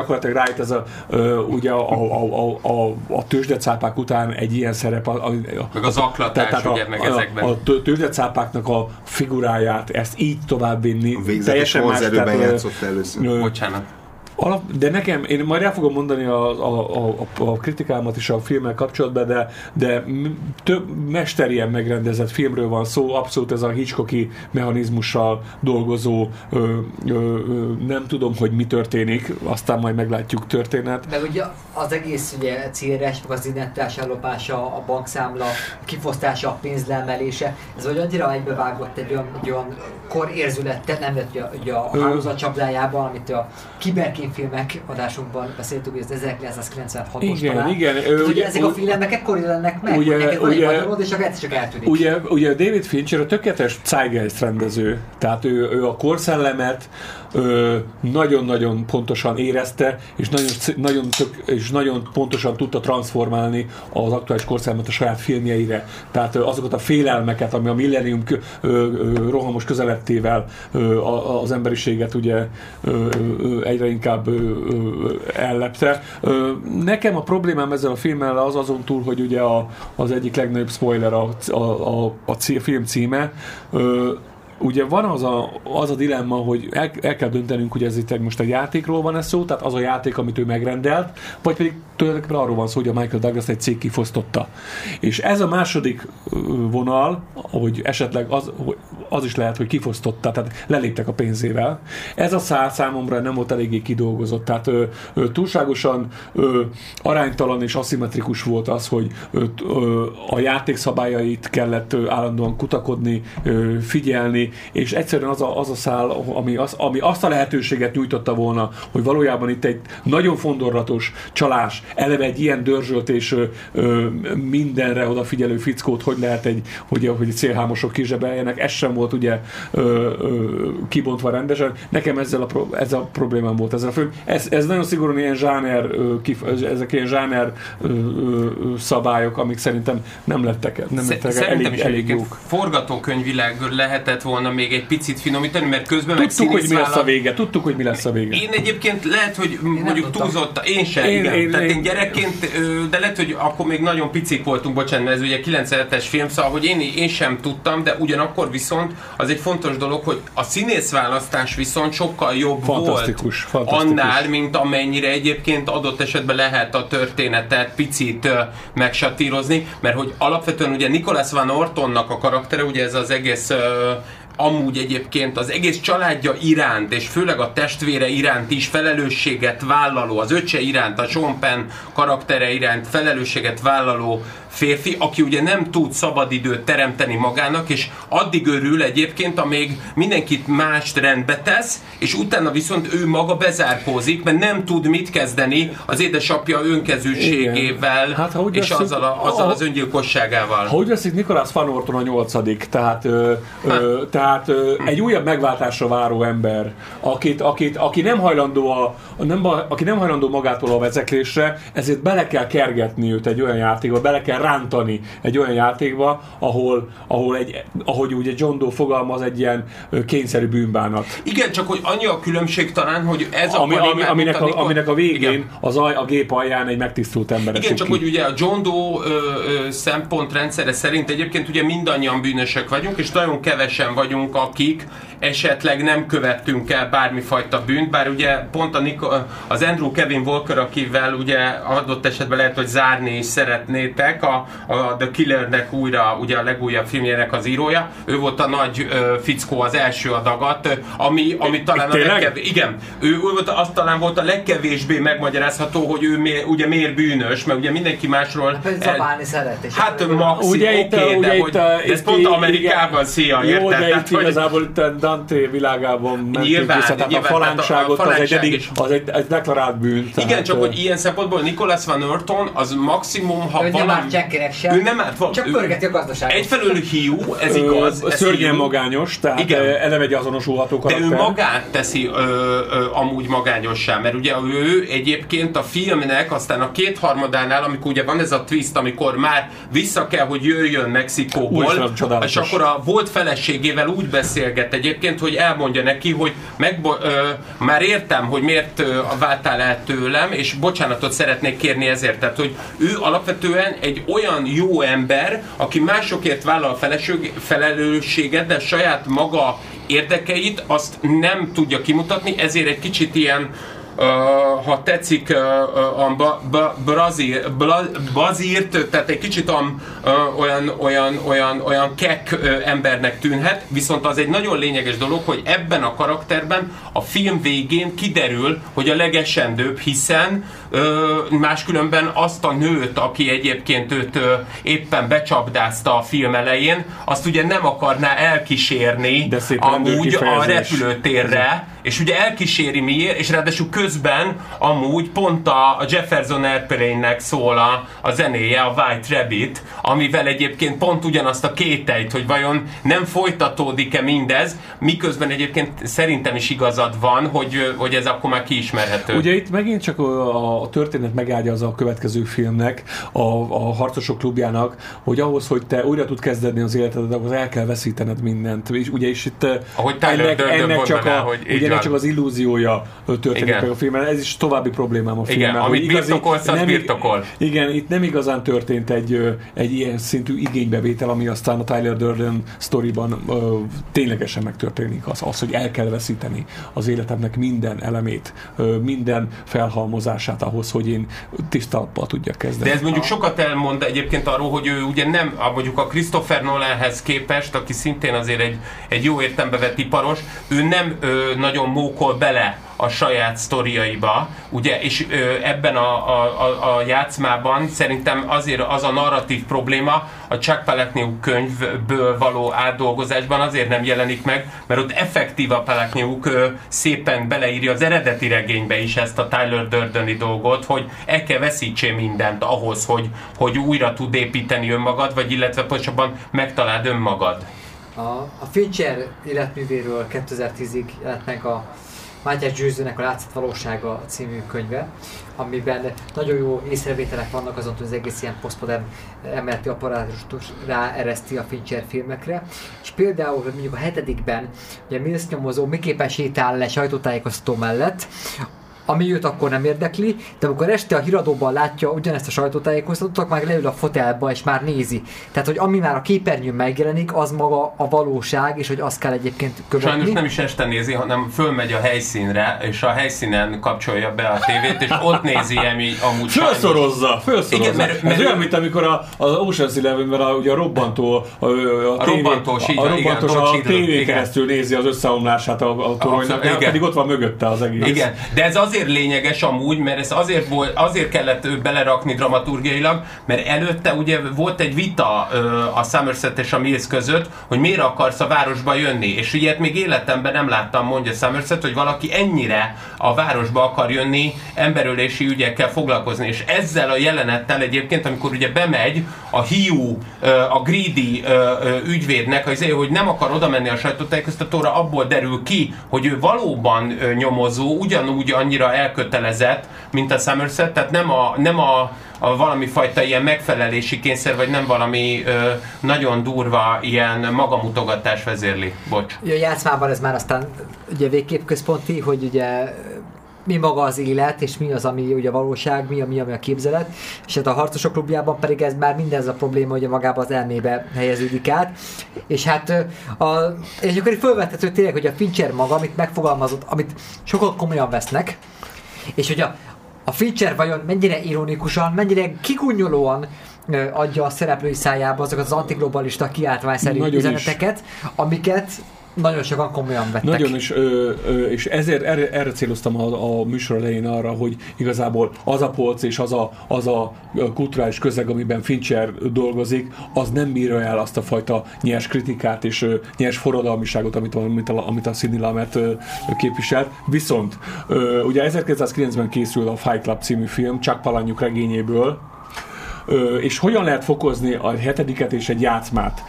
gyakorlatilag Wright ez a, ö, ugye a, a, a, a, a tőzsdecápák után egy ilyen szerep, a, a, Meg az aklatás, ugye, meg ezekben. a, a tő- tőzsdecápáknak a figuráját, ezt így továbbvinni. Végzetes más, vonzerőben tehát, játszott először. ö, Bocsánat. Alap, de nekem, én majd el fogom mondani a, a, a, a, a kritikámat is a filmmel kapcsolatban, de, de több mesterien megrendezett filmről van szó, abszolút ez a Hitchcocki mechanizmussal dolgozó, ö, ö, ö, nem tudom, hogy mi történik, aztán majd meglátjuk történet. Meg ugye az egész ugye célres, az identitás ellopása, a bankszámla, kifosztása, a pénzleemelése, ez vagy annyira egybevágott egy olyan, egy olyan korérzülettel, nem lett ugye, ugye a hálózat csapdájában, amit a kiberkínfilmek adásunkban beszéltük, hogy ez 1996-os Igen, talán. igen, ö, Tehát, ugye ugye- ezek a filmek ekkor jelennek meg, ugye- neked ugye- magyarod, és akkor egyszer csak eltűnik. Ugye, ugye David Fincher a tökéletes Zeitgeist rendező, tehát ő, ő a korszellemet nagyon-nagyon pontosan érezte, és nagyon, nagyon, tök, és nagyon pontosan tudta transformálni az aktuális korszellemet a saját filmjeire. Tehát ö, azokat a félelmeket, ami a millennium kö, ö, ö, rohamos közelettével ö, az emberiséget ugye ö, ö, egyre inkább ö, ellepte. Nekem a problémám ezzel a filmmel az azon túl, hogy ugye a, az egyik legnagyobb spoiler a, a, a, a film címe, ugye van az a, az a dilemma, hogy el, el kell döntenünk, hogy ez itt egy- most egy játékról van ez szó, tehát az a játék, amit ő megrendelt, vagy pedig tulajdonképpen arról van szó, hogy a Michael Douglas egy cég kifosztotta. És ez a második vonal, hogy esetleg az, az is lehet, hogy kifosztotta, tehát leléptek a pénzével. Ez a szál számomra nem volt eléggé kidolgozott, tehát ö, ö, túlságosan ö, aránytalan és aszimmetrikus volt az, hogy ö, ö, a játék szabályait kellett ö, állandóan kutakodni, ö, figyelni, és egyszerűen az a, az a szál, ami, az, ami azt a lehetőséget nyújtotta volna, hogy valójában itt egy nagyon fondorlatos csalás, eleve egy ilyen dörzsölt és ö, mindenre odafigyelő fickót, hogy lehet egy, hogy, hogy célhámosok kizsebeljenek, ez sem volt ugye ö, ö, kibontva rendesen. Nekem ezzel a, pro, ez a problémám volt ezzel a film. Ez, ez nagyon szigorúan ilyen zsáner, ö, kif, ezek ilyen zsáner ö, ö, szabályok, amik szerintem nem lettek, nem lettek Szerintem elég, is elég jók. forgatókönyvileg lehetett volna még egy picit finomítani, mert közben meg Tudtuk, hogy mi lesz a vége, tudtuk, hogy mi lesz a vége. Én egyébként lehet, hogy mondjuk tudtam. túlzott, én sem, Én- én, igen. én- Én, Tehát én- én, gyerekként, de lehet, hogy akkor még nagyon picik voltunk, bocsánat, ez ugye 97-es film, szóval, hogy én, én sem tudtam, de ugyanakkor viszont az egy fontos dolog, hogy a színészválasztás viszont sokkal jobb Fantasztikus, volt fantasztikus. annál, mint amennyire egyébként adott esetben lehet a történetet picit megsatírozni, mert hogy alapvetően ugye Nicholas Van Ortonnak a karaktere, ugye ez az egész amúgy egyébként az egész családja iránt, és főleg a testvére iránt is felelősséget vállaló, az öccse iránt, a Sean Penn karaktere iránt felelősséget vállaló férfi, aki ugye nem tud szabadidőt teremteni magának, és addig örül egyébként, amíg mindenkit mást rendbe tesz, és utána viszont ő maga bezárkózik, mert nem tud mit kezdeni az édesapja önkezűségével, Igen. Hát, ha úgy és veszük- azzal, a, azzal az öngyilkosságával. Ha úgy veszik, Nikolás Van Orton a nyolcadik, tehát, ö, ö, tehát Tehát egy újabb megváltásra váró ember, akit, akit, aki, nem hajlandó a, a nem, aki nem hajlandó magától a vezeklésre, ezért bele kell kergetni őt egy olyan játékba, bele kell rántani egy olyan játékba, ahol, ahol egy, ahogy ugye John Doe fogalmaz, egy ilyen kényszerű bűnbánat. Igen, csak hogy annyi a különbség talán, hogy ez Ami, akarja ami, aminek, a, aminek a végén Igen. az aj, a gép alján egy megtisztult ember Igen, csak ki. hogy ugye a John Doe ö, ö, szempontrendszere szerint egyébként ugye mindannyian bűnösök vagyunk, és nagyon kevesen vagyunk, akik esetleg nem követtünk el bármifajta bűnt, bár ugye pont a Nico, az Andrew Kevin Walker, akivel ugye adott esetben lehet, hogy zárni is szeretnétek, a, a The Killernek újra, ugye a legújabb filmjének az írója, ő volt a nagy ö, fickó az első adagat, ami, ami talán a Tényleg? legkevésbé, igen, ő, ő volt, az talán volt a legkevésbé megmagyarázható, hogy ő miért, ugye miért bűnös, mert ugye mindenki másról Pedig zabálni szeret. És Hát maxi, Ugye oké, itt, okay, ugye de, itt, hogy, a- de ez itt pont Amerikában igen. szia, Jó, érted? de itt hogy- igazából itt a Dante világában mentünk Nyilván, vissza, tehát nyilván, a tehát a- a falánságot az egy, is. az egy, egy deklarált bűn. Igen, tehát, csak hogy ilyen szempontból Nicholas Van Orton az maximum, ha Ő nem valami... árt senkinek sem. Ő nem árt val- Csak pörgeti a gazdaságot. Egyfelől hiú, ez igaz. ez Szörnyen hiú, magányos, tehát Igen. Eleve egy azonosulható De karakter. ő magát teszi ö, ö, amúgy magányossá, mert ugye ő egyébként a filmnek aztán a kétharmadánál, amikor ugye van ez a twist, amikor már vissza kell, hogy jöjjön Mexikóból, és akkor a volt feleségével úgy beszélget egyébként, hogy elmondja neki, hogy megbo- ö, már értem, hogy miért ö, váltál el tőlem, és bocsánatot szeretnék kérni ezért. Tehát, hogy ő alapvetően egy olyan jó ember, aki másokért vállal feleség- felelősséget, de saját maga érdekeit azt nem tudja kimutatni, ezért egy kicsit ilyen ha tetszik, a brazír, bazírt, tehát egy kicsit olyan, olyan, olyan, olyan kek embernek tűnhet, viszont az egy nagyon lényeges dolog, hogy ebben a karakterben a film végén kiderül, hogy a legesendőbb, hiszen uh, máskülönben azt a nőt, aki egyébként őt éppen becsapdázta a film elején, azt ugye nem akarná elkísérni De amúgy a repülőtérre, és ugye elkíséri miért, és ráadásul közben amúgy pont a, a Jefferson Airplane-nek szól a, a zenéje, a White Rabbit, amivel egyébként pont ugyanazt a kételyt, hogy vajon nem folytatódik-e mindez, miközben egyébként szerintem is igazad van, hogy, hogy ez akkor már kiismerhető. Ugye itt megint csak a, a történet megágyazza a következő filmnek, a, a Harcosok klubjának, hogy ahhoz, hogy te újra tud kezdeni az életedet, ahhoz el kell veszítened mindent. És ugye is itt eh, Ahogy Tyler ennek, Durden ennek, csak, a, hogy ugye ennek csak az illúziója történik Igen. meg a filmben. Ez is további problémám a Igen, filmmel. amit igazi- birtokolsz, az birtokol. Igen, itt nem igazán történt egy, egy ilyen szintű igénybevétel, ami aztán a Tyler Durden sztoriban ö, ténylegesen megtörténik. Az, az, hogy el kell veszíteni az életemnek minden elemét, ö, minden felhalmozását ahhoz, hogy én tisztalappal tudjak kezdeni. De ez mondjuk sokat elmond egyébként arról, hogy ő ugye nem, mondjuk a Christopher Nolanhez képest, aki szintén azért egy, egy jó értembe vett iparos, ő nem ö, nagyon mókol bele a saját sztoriaiba, ugye, és ö, ebben a, a, a, a játszmában szerintem azért az a narratív probléma a Chuck Palahniuk könyvből való átdolgozásban azért nem jelenik meg, mert ott effektív a Palahniuk szépen beleírja az eredeti regénybe is ezt a Tyler Durdeni dolgot, hogy el kell veszítsél mindent ahhoz, hogy, hogy újra tud építeni önmagad, vagy illetve pontosabban megtaláld önmagad. A, a Fincher életművéről 2010-ig jelent meg a Mátyás Győzőnek a Látszat Valósága című könyve, amiben nagyon jó észrevételek vannak azon, hogy az egész ilyen posztmodern emeleti apparátust ráereszti a Fincher filmekre. És például, mondjuk a hetedikben, ugye Mills nyomozó miképpen sétál le sajtótájékoztató mellett, ami őt akkor nem érdekli, de amikor este a híradóban látja ugyanezt a sajtótájékoztatót, akkor már leül a fotelba és már nézi. Tehát, hogy ami már a képernyőn megjelenik, az maga a valóság, és hogy azt kell egyébként követni. Sajnos nem is este nézi, hanem fölmegy a helyszínre, és a helyszínen kapcsolja be a tévét, és ott nézi ami amúgy sajnos. Felszorozza, felszorozza. Igen, mert- mert Ez ő- olyan, mint amikor a, az Ocean's Eleven-ben a, ugye a robbantó, a, a, A robbantós, így a, robbantós igen, a Hidro, tévé keresztül nézi az összeomlását a, a toronynak, pedig ott van mögötte az egész. Igen, de ez azért azért lényeges amúgy, mert ez azért, volt, azért kellett belerakni dramaturgiailag, mert előtte ugye volt egy vita a Somerset és a Mills között, hogy miért akarsz a városba jönni, és ilyet még életemben nem láttam, mondja Somerset, hogy valaki ennyire a városba akar jönni emberölési ügyekkel foglalkozni, és ezzel a jelenettel egyébként, amikor ugye bemegy a hiú, a greedy ügyvédnek, az, hogy nem akar oda menni a sajtótájékoztatóra, abból derül ki, hogy ő valóban nyomozó, ugyanúgy annyira elkötelezett, mint a Somerset, tehát nem a, nem a a valami fajta ilyen megfelelési kényszer, vagy nem valami ö, nagyon durva ilyen magamutogatás vezérli. Bocs. A játszmában ez már aztán ugye végképp központi, hogy ugye mi maga az élet, és mi az, ami ugye a valóság, mi, a, mi, ami a képzelet, és hát a harcosok klubjában pedig ez már mindez a probléma, hogy magában az elmébe helyeződik át, és hát a, és akkor itt felvethető tényleg, hogy a Fincher maga, amit megfogalmazott, amit sokan komolyan vesznek, és hogy a, a Fincher vajon mennyire ironikusan, mennyire kikunyolóan adja a szereplői szájába azokat az antiglobalista kiáltványszerű üzeneteket, amiket nagyon sokan komolyan vettek. Nagyon, és, ö, ö, és ezért erre, erre céloztam a, a műsor elején arra, hogy igazából az a polc és az a, az a kulturális közeg, amiben Fincher dolgozik, az nem bírja el azt a fajta nyers kritikát és ö, nyers forradalmiságot, amit, amit, a, amit a Sidney Lamet képviselt. Viszont ö, ugye 1990-ben készül a Fight Club című film, Chuck Palahniuk regényéből, és hogyan lehet fokozni a hetediket és egy játszmát?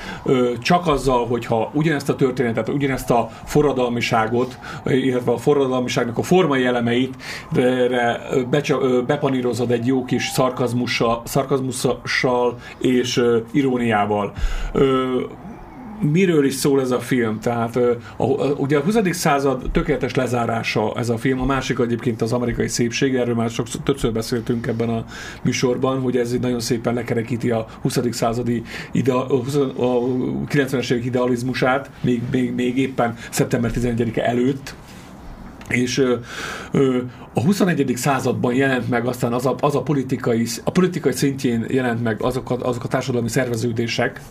Csak azzal, hogyha ugyanezt a történetet, ugyanezt a forradalmiságot, illetve a forradalmiságnak a formai elemeit bepanírozod egy jó kis szarkazmussal, szarkazmussal és iróniával miről is szól ez a film? Tehát a, a, ugye a 20. század tökéletes lezárása ez a film, a másik egyébként az amerikai szépség, erről már sokszor többször beszéltünk ebben a műsorban, hogy ez nagyon szépen lekerekíti a 20. századi ide, a, 20, a 90-es évek idealizmusát, még, még, még éppen szeptember 11-e előtt, és ö, ö, a 21. században jelent meg aztán az a, az a politikai, a politikai szintjén jelent meg azok a, azok a társadalmi szerveződések,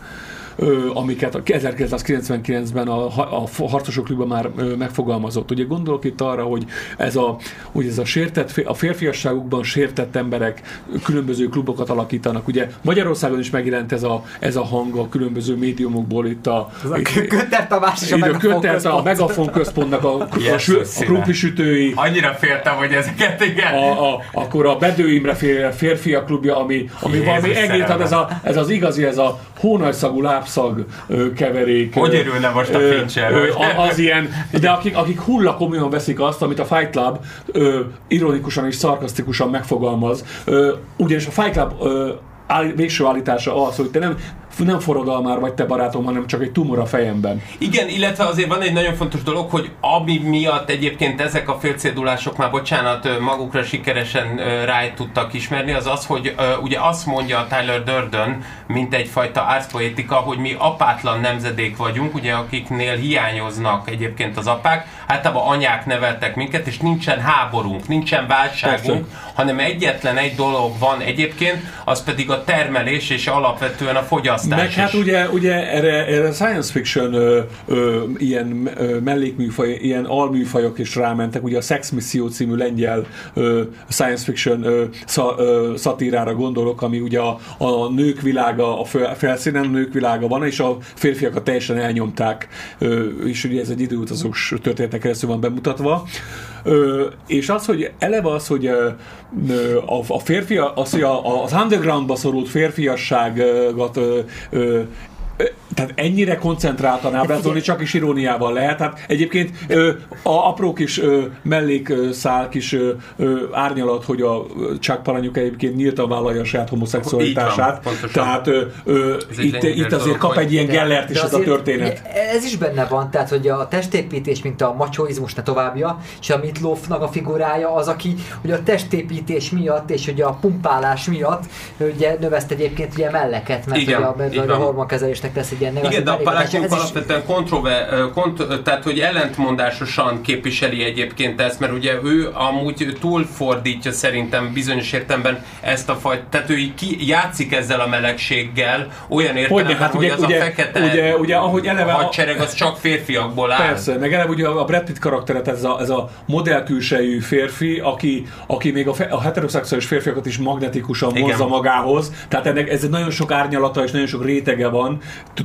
amiket 1999-ben a, a harcosok klubban már megfogalmazott. Ugye gondolok itt arra, hogy ez a, hogy ez a sértett, a férfiasságukban sértett emberek különböző klubokat alakítanak. Ugye Magyarországon is megjelent ez a, ez a hang a különböző médiumokból itt a... Kötter Tamás és a Megafon központ. A Megafon központnak a, a, a, a sütői. Annyira féltem, hogy ezeket igen. A, a, akkor a Bedő Imre férfiak klubja, ami, ami valami egész, ez, a, ez az igazi, ez a hónajszagú láb lábszag keverék. Hogy örülne most a Fincher? Az ilyen, de akik, akik hulla komolyan veszik azt, amit a Fight Club ironikusan és szarkasztikusan megfogalmaz. Ugyanis a Fight Club áll, végső állítása az, hogy te nem nem forradalmár vagy te barátom, hanem csak egy tumor a fejemben. Igen, illetve azért van egy nagyon fontos dolog, hogy ami miatt egyébként ezek a félcédulások már, bocsánat, magukra sikeresen rá tudtak ismerni, az az, hogy ugye azt mondja Tyler Durden, mint egyfajta árszpoétika, hogy mi apátlan nemzedék vagyunk, ugye akiknél hiányoznak egyébként az apák, általában anyák neveltek minket, és nincsen háborunk, nincsen válságunk, Persze. hanem egyetlen egy dolog van egyébként, az pedig a termelés és alapvetően a fogyasztás meg hát ugye, ugye erre, erre science fiction ö, ö, ilyen ö, mellékműfaj, ilyen alműfajok is rámentek. Ugye a Sex Mission című lengyel ö, science fiction ö, sza, ö, szatírára gondolok, ami ugye a, a nők világa, a felszínen nők világa van, és a férfiakat teljesen elnyomták, ö, és ugye ez egy időutazós történetek keresztül van bemutatva. Ö, és az, hogy eleve az, hogy ö, a, a férfi, az, hogy a, az undergroundba szorult férfiasságot ö, ö, tehát ennyire koncentráltan ábrázolni csak is iróniával lehet. Tehát egyébként ö, a apró kis ö, mellékszál kis ö, ö, árnyalat, hogy a Chuck Palanyuk egyébként nyíltan vállalja a saját homoszexualitását. Van, tehát ö, ö, itt, itt azért kap egy ilyen gellert is ez a történet. Ez is benne van, tehát hogy a testépítés, mint a machoizmus ne továbbja, és a Mitlófnak a figurája az, aki hogy a testépítés miatt és hogy a pumpálás miatt ugye növeszt egyébként ugye melleket, mert Igen, ugye a, a hormonkezelésnek lesz egy ilyen negatív Igen, de a is- alapvetően kontrove, kont, tehát hogy ellentmondásosan képviseli egyébként ezt, mert ugye ő amúgy túlfordítja szerintem bizonyos értelemben ezt a fajt, tehát ő így ki, játszik ezzel a melegséggel, olyan értelemben, hát hogy ugye- az ugye- a fekete ugye- ugye ahogy eleve a- hadsereg az csak férfiakból áll. Persze, meg eleve ugye a Brad Pitt karakteret, ez a, ez a modellkülsejű férfi, aki, aki még a, fe, a heteroszexuális férfiakat is magnetikusan Igen. hozza magához. Tehát ennek ez nagyon sok árnyalata és nagyon sok rétege van.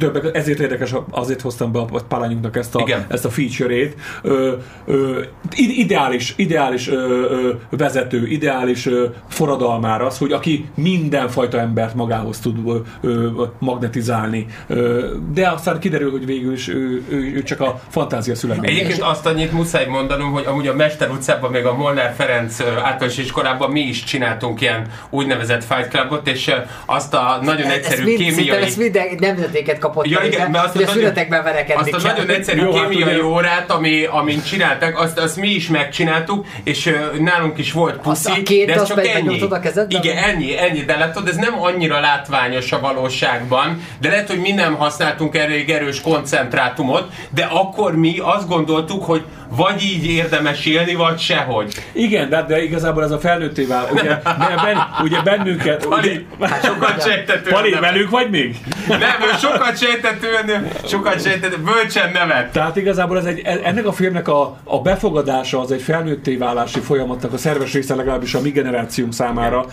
Többek, ezért érdekes, azért hoztam be a Palányunknak ezt a, Igen. ezt a feature-ét. Ö, ö, ide- ideális, ideális ö, ö, vezető, ideális ö, forradalmár az, hogy aki mindenfajta embert magához tud ö, ö, magnetizálni. Ö, de aztán kiderül, hogy végül is ő, ő, ő csak a fantázia született. Egyébként azt annyit muszáj mondanom, hogy amúgy a Mester utcában, még a Molnár Ferenc általános iskolában mi is csináltunk ilyen úgynevezett Fight Clubot, és azt a nagyon egyszerű mind, szerintem kémiai... ez minden nemzetéket kapott Ja, igen, mert azt hogy a nagyon- születekben verekedni Azt a kell. nagyon egyszerű Jó, hát kémiai ugye- órát, ami, amin csináltak, azt, azt mi is megcsináltuk, és ö, nálunk is volt Azt puszi, a két, de ez azt csak ennyi. a kezedben? Igen, ennyi, ennyi, de látod, ez nem annyira látványos a valóságban, de lehet, hogy mi nem használtunk elég erős koncentrátumot, de akkor mi azt gondoltuk, hogy vagy így érdemes élni, vagy sehogy. Igen, de, de igazából ez a felnőtté vál. Ugye, ben, ugye bennünket... (laughs) Pali, Hát sokat sejtetően Pali, nem. velünk vagy még? Nem, ő sokat sejtetően, sokat sejtetően, bölcsen nevet. Tehát igazából ez egy, ennek a filmnek a, a befogadása az egy felnőtté válási folyamatnak a szerves része legalábbis a mi generációnk számára,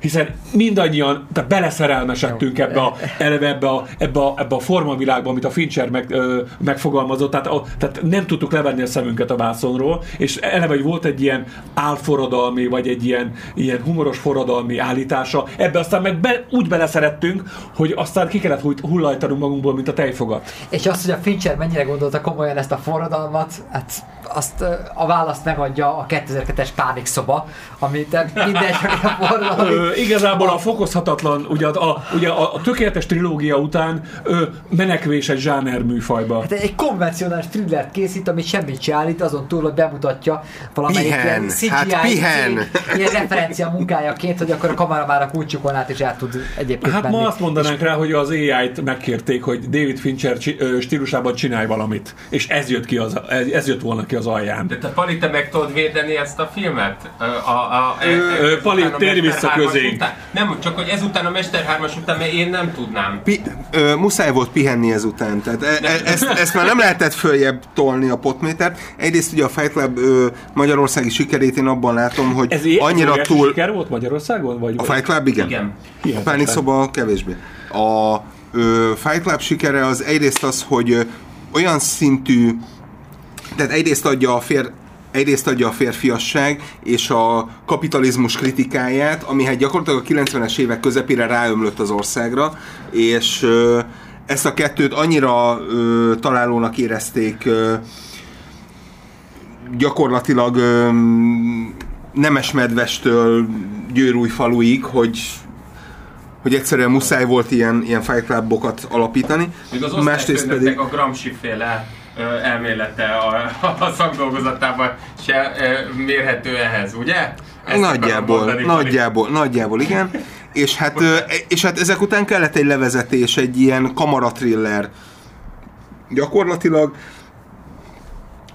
hiszen mindannyian tehát beleszerelmesedtünk ebbe a, eleve ebbe a, ebbe a, ebbe a formavilágba, amit a Fincher meg, megfogalmazott, tehát, a, tehát nem tudtuk levenni a szemünket a vászonról, és eleve volt egy ilyen álforradalmi, vagy egy ilyen, ilyen humoros forradalmi állítása, ebbe aztán meg be, úgy beleszerettünk, hogy aztán ki kellett hull- hullajtanunk magunkból, mint a tejfogat. És azt, hogy a Fincher mennyire gondolta komolyan ezt a forradalmat, hát azt a választ megadja a 2002-es Pánik szoba, amit minden forradalmi igazából a fokozhatatlan, ugye a, ugye a, a tökéletes trilógia után ö, menekvés egy zsáner műfajba. Hát egy konvencionális thrillert készít, amit semmit se állít, azon túl, hogy bemutatja valamelyik Pihen, ilyen CGI hát pihen. cég, ilyen referencia munkájaként, hogy akkor a kamera már a kulcsukon át is át tud egyébként Hát menni. ma azt mondanánk rá, hogy az AI-t megkérték, hogy David Fincher stílusában csinálj valamit. És ez jött, ki az, ez, ez jött volna ki az alján. De te Pali, te meg tudod védeni ezt a filmet? A, a, a, ö, Pali, ezután a térj vissza közénk. Nem, csak hogy ezután a Mester 3 után, mert én nem tudnám. Pi, ö, muszáj volt pihenni ezután, tehát e, e, ezt, ezt már nem lehetett följebb tolni a potmétert. Egyrészt ugye a Fight Club ö, magyarországi sikerét én abban látom, hogy Ez annyira túl... siker volt Magyarországon? Vagy, A Fight Club igen. Igen. A. Pánik szoba kevésbé. A ö, Fight Club sikere az egyrészt az, hogy ö, olyan szintű, tehát egyrészt adja a fér, egyrészt adja a férfiasság és a kapitalizmus kritikáját, ami hát gyakorlatilag a 90-es évek közepére ráömlött az országra, és ö, ezt a kettőt annyira ö, találónak érezték ö, gyakorlatilag ö, Nemesmedvestől Győrújfaluig, hogy hogy egyszerűen muszáj volt ilyen, ilyen Fight Clubokat alapítani. Még az Másrészt pedig... a Gramsci féle elmélete a, a szakdolgozatában se mérhető ehhez, ugye? Ezt Nagyjából, mondani, nagyjából, nagyjából, igen. És hát, és hát ezek után kellett egy levezetés, egy ilyen kamaratriller. Gyakorlatilag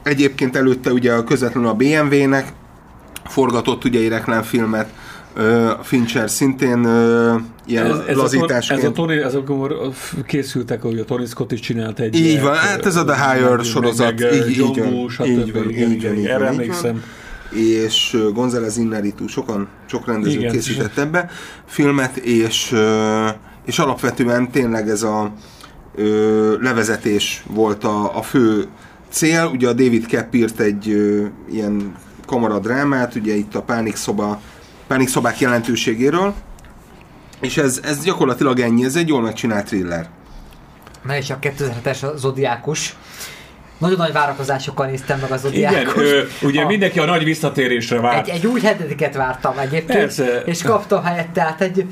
egyébként előtte ugye a közvetlenül a BMW-nek forgatott ugye egy reklámfilmet, Fincher szintén ilyen Ez, ez, a, lazításként. ez a Tony, ez akkor készültek, hogy a Tony Scott is csinált egy Így van, hát ez a The Hire sorozat, meg, így- így van, így van, így van, erre emlékszem. és González Iñárritu, sokan, sok rendező Igen, készített ebbe filmet, és, és alapvetően tényleg ez a ö, levezetés volt a, a fő cél. Ugye a David Kepp írt egy ö, ilyen kamaradrámát, ugye itt a pánikszoba, pánikszobák jelentőségéről, és ez, ez gyakorlatilag ennyi, ez egy jól megcsinált thriller. Na és a 2007-es a Zodiákus. Nagyon nagy várakozásokkal néztem meg a Igen, Zodiákus. ö, ugye A- mindenki a nagy visszatérésre várt. Egy, egy új hetediket vártam egyébként, Persze. és kaptam helyett, tehát egy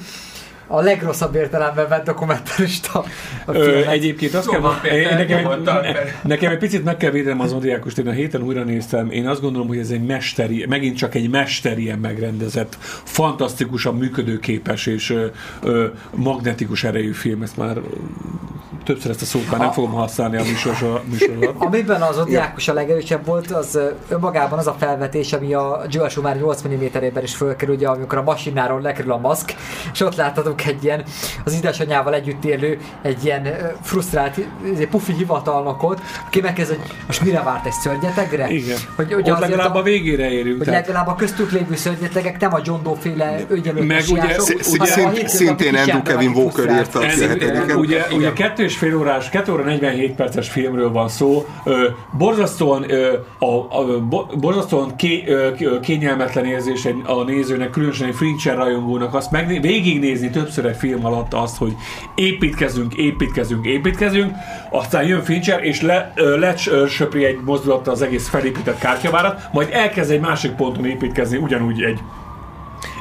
a legrosszabb értelemben vett dokumentarista a Ö, egyébként azt kell van, mondani, Péter, nekem, nekem egy picit meg kell védenem az Zodiákust, én a héten újra néztem, én azt gondolom, hogy ez egy mesteri, megint csak egy mesterien megrendezett, fantasztikusan működőképes és ö, ö, magnetikus erejű film, ezt már többször ezt a szót már nem fogom használni a műsor, műsorban. (laughs) Amiben az Odiákus a legerősebb volt, az önmagában az a felvetés, ami a Joel Schumacher 8 mm-ében is fölkerül, ugye, amikor a masináról lekerül a maszk, és ott láthatunk egy ilyen, az édesanyjával együtt élő, egy ilyen frusztrált, izé, pufi hivatalnokot, aki megkezd, hogy most mire várt egy szörnyetegre? Igen. Hogy, Hogy Ott legalább a, a végére érünk. hogy tehát- legalább a köztük lévő szörnyetegek nem a John Doe féle Meg ugye- szint- Szintén Andrew Kevin Walker írta a ugye, ugye kettő és fél órás, kettő óra 47 perces filmről van szó. Ö, borzasztóan, ö, a, a, bo- borzasztóan ké, ö, kényelmetlen érzés a nézőnek, különösen egy Fincher rajongónak azt meg, végignézni többször egy film alatt azt, hogy építkezünk, építkezünk, építkezünk, aztán jön Fincher, és le, ö, lesöpri egy mozdulattal az egész felépített kártyavárat, majd elkezd egy másik ponton építkezni, ugyanúgy egy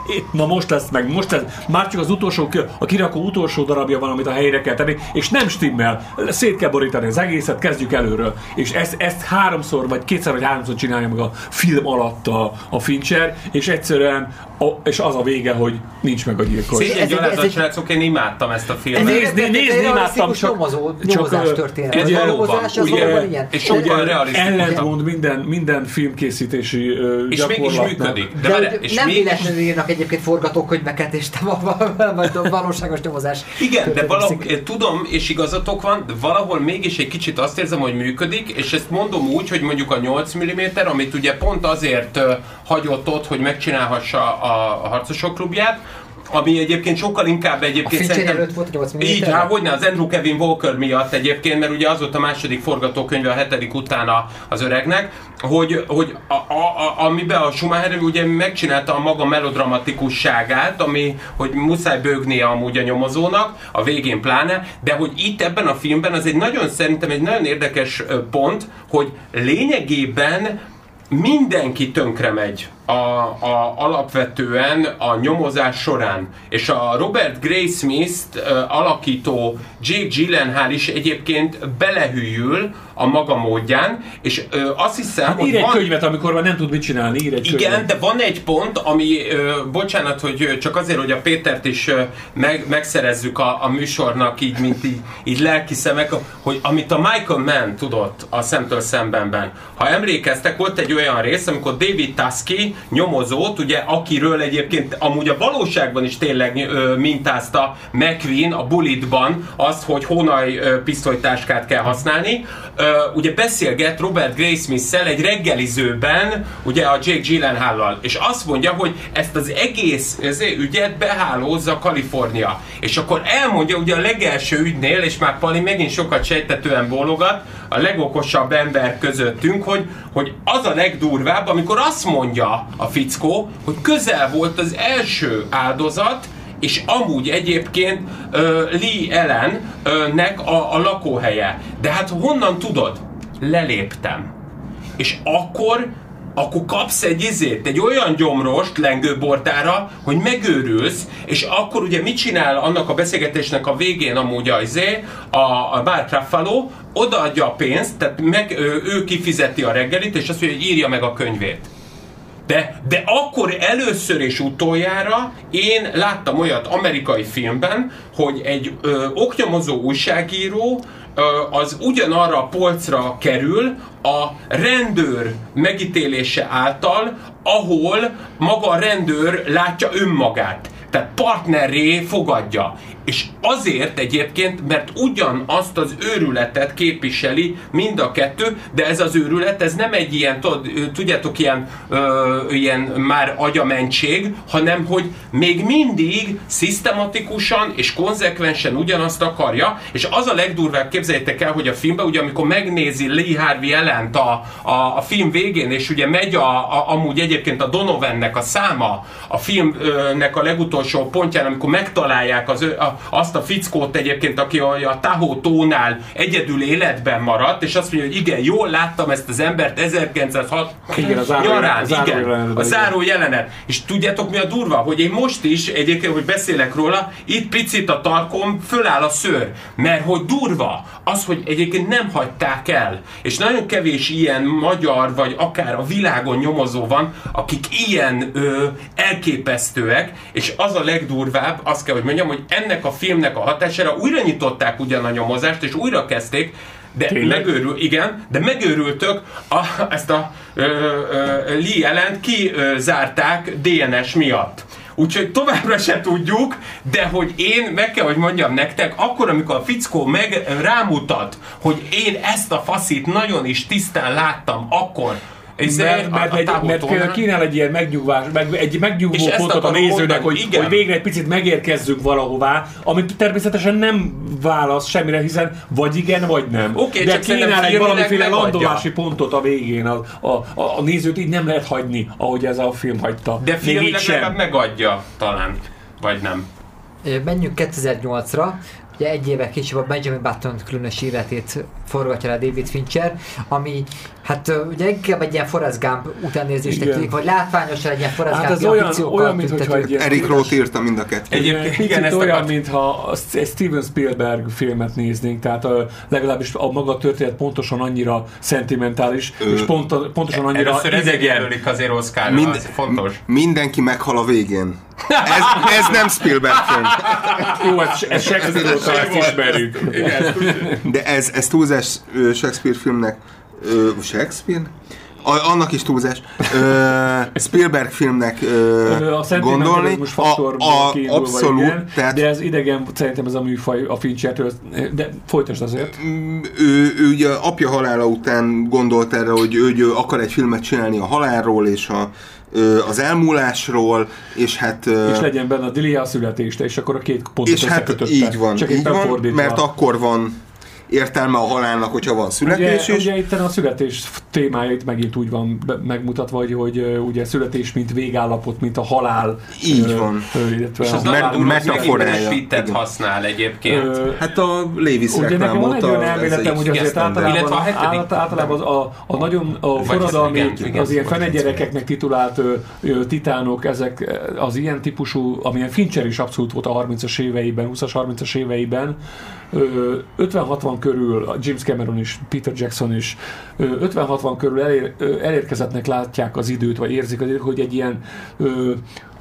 (laughs) Na most lesz meg, most lesz, már csak az utolsó, a kirakó utolsó darabja van, amit a helyre kell tenni, és nem stimmel, szét kell borítani az egészet, kezdjük előről. És ezt, ezt háromszor, vagy kétszer, vagy háromszor csinálja meg a film alatt a, a Fincher, és egyszerűen, a, és az a vége, hogy nincs meg a gyilkos. Szégyen Ez egy- ez gyalázat, srácok, én imádtam ezt a filmet. Ez egy- nézni egy imádtam, realisztikus csak- nyomozó, csak, nyomozás történet. a valóban, ugye, és sokkal realisztikusabb. ellentmond minden, minden filmkészítési ö, És mégis gyakorlatnak. működik. De, De és nem véletlenül írnak egyébként forgatókönyveket, és a, vagy valóságos nyomozás. Igen, de valahol, tudom, és igazatok van, de valahol mégis egy kicsit azt érzem, hogy működik, és ezt mondom úgy, hogy mondjuk a 8 mm, amit ugye pont azért hagyott ott, hogy megcsinálhassa a harcosok klubját, ami egyébként sokkal inkább A egyébként Fincher előtt volt 8 mm. így, hát hogyne, az Andrew Kevin Walker miatt egyébként, mert ugye az volt a második forgatókönyve a hetedik utána az öregnek, hogy, hogy a, a, a, amiben a Schumacher ugye megcsinálta a maga melodramatikusságát, ami, hogy muszáj bőgnie amúgy a nyomozónak, a végén pláne, de hogy itt ebben a filmben az egy nagyon, szerintem egy nagyon érdekes pont, hogy lényegében mindenki tönkre megy a, a, alapvetően a nyomozás során. És a Robert Gray Smith-t uh, alakító Jake Gyllenhaal is egyébként belehűl a maga módján, és uh, azt hiszem, Hát hogy ír egy van... könyvet, amikor már nem tud mit csinálni, ír egy Igen, könyvet. de van egy pont, ami, ö, bocsánat, hogy ö, csak azért, hogy a Pétert is ö, meg, megszerezzük a, a műsornak, így, mint így, így lelki szemek, hogy amit a Michael Mann tudott a Szemtől Szembenben. Ha emlékeztek, volt egy olyan rész, amikor David Tusky nyomozót, ugye, akiről egyébként amúgy a valóságban is tényleg ö, mintázta McQueen a Bulletban azt, hogy honaj ö, pisztolytáskát kell használni. Ö, ugye beszélget Robert Graysmith-szel egy reggelizőben, ugye a Jake Gyllenhaal-lal, és azt mondja, hogy ezt az egész ezért ügyet behálózza Kalifornia. És akkor elmondja ugye a legelső ügynél, és már Pali megint sokat sejtetően bólogat, a legokosabb ember közöttünk, hogy, hogy az a legdurvább, amikor azt mondja a fickó, hogy közel volt az első áldozat, és amúgy egyébként uh, Lee Ellen-nek a, a lakóhelye. De hát honnan tudod? Leléptem. És akkor akkor kapsz egy izét, egy olyan gyomrost lengőbordára, hogy megőrülsz, és akkor ugye mit csinál annak a beszélgetésnek a végén amúgy a izé, a, a Mark Ruffalo, odaadja a pénzt, tehát meg, ő, ő kifizeti a reggelit, és azt mondja, hogy írja meg a könyvét. De, de akkor először és utoljára én láttam olyat amerikai filmben, hogy egy ö, oknyomozó újságíró ö, az ugyanarra a polcra kerül a rendőr megítélése által, ahol maga a rendőr látja önmagát. Tehát partnerré fogadja. És azért egyébként, mert ugyanazt az őrületet képviseli mind a kettő, de ez az őrület, ez nem egy ilyen, tudjátok, ilyen, ö, ilyen már agyamentség, hanem hogy még mindig szisztematikusan és konzekvensen ugyanazt akarja, és az a legdurvább, képzeljétek el, hogy a filmben, ugye amikor megnézi Lee Harvey ellent a, a, a film végén, és ugye megy a, a, amúgy egyébként a Donovannek a száma a filmnek a legutolsó pontján, amikor megtalálják az, a, azt a fickót egyébként, aki a, a Tahó tónál egyedül életben maradt, és azt mondja, hogy igen, jól láttam ezt az embert 1906 Igen, a záró nyarán, jelenet- a záró igen, jelenetben, a záró jelenet. És tudjátok mi a durva? Hogy én most is, egyébként, hogy beszélek róla, itt picit a tarkom, föláll a szőr. Mert hogy durva az, hogy egyébként nem hagyták el. És nagyon kevés ilyen magyar, vagy akár a világon nyomozó van, akik ilyen ö, elképesztőek, és az a legdurvább, azt kell, hogy mondjam, hogy ennek ennek a filmnek a hatására újra nyitották ugyan a nyomozást, és újra kezdték, de Tényleg? megőrül, igen, de megőrültök, a, ezt a ö, ö, Lee jelent kizárták DNS miatt. Úgyhogy továbbra se tudjuk, de hogy én meg kell, hogy mondjam nektek, akkor, amikor a fickó meg rámutat, hogy én ezt a faszit nagyon is tisztán láttam, akkor ez Mert, mert, a egy, távoltól, mert kínál egy ilyen megnyugvás, meg egy megnyugvó pontot a nézőnek, mondani, hogy, igen. hogy végre egy picit megérkezzünk valahová, amit természetesen nem válasz semmire, hiszen vagy igen, vagy nem. Oké, De kínál egy valamiféle landolási pontot a végén. A, a, a, a nézőt így nem lehet hagyni, ahogy ez a film hagyta. De filmileg megadja talán, vagy nem. Menjünk 2008-ra. Ugye egy éve később a Benjamin Button különös életét forgatja le David Fincher, ami hát ugye inkább egy ilyen Forrest Gump utánnézésnek tűnik, vagy látványosan egy ilyen Forrest Hát Gump ez olyan, olyan mintha tüntető. egy ilyen Eric Roth írta mind a kettőt. Egyébként igen, ezt olyan, akart- mintha egy Steven Spielberg filmet néznénk, tehát a, legalábbis a maga történet pontosan annyira szentimentális, Ö, és pont, pontosan annyira Először idegen. jelölik azért Oscarra, Mind- az fontos. Mindenki meghal a végén. Ez, ez nem Spielberg film. Jó, ez, ez Shakespeare óta ezt ismerjük. (laughs) De ez, ez túlzás Shakespeare filmnek. Shakespeare? A, annak is túlzás. Ö, Spielberg filmnek ö, A gondolni. A, a, abszolút. igen, tehát de ez idegen, szerintem ez a műfaj a Finchertől, de folytasd azért. Mm, ő, ő ugye apja halála után gondolt erre, hogy ő, ő akar egy filmet csinálni a halálról és a, ö, az elmúlásról, és hát... És legyen benne a Dilia születést, és akkor a két pontot és hát így van, Csak így van fordítva. mert akkor van értelme a halálnak, hogyha van születés Ugye, is. ugye itt a születés témája itt megint úgy van megmutatva, hogy, hogy ugye születés, mint végállapot, mint a halál. Így ö, van. Ö, illetve És az a hogy metaforája. megint használ egyébként. Ö, Hát a Lévis Ugye nekem van egy olyan elméletem, hogy azért általában, a által- általában az a, a nagyon a forradalmi, igen, igen, az ilyen vagy fenegyerekeknek titulált ö, ö, titánok, ezek az ilyen típusú, amilyen Fincher is abszolút volt a 30-as éveiben, 20-as, 30-as éveiben, ö, 50-60 körül, James Cameron is, Peter Jackson is, ö, 50-60 körül elér, elérkezettnek látják az időt, vagy érzik az időt, hogy egy ilyen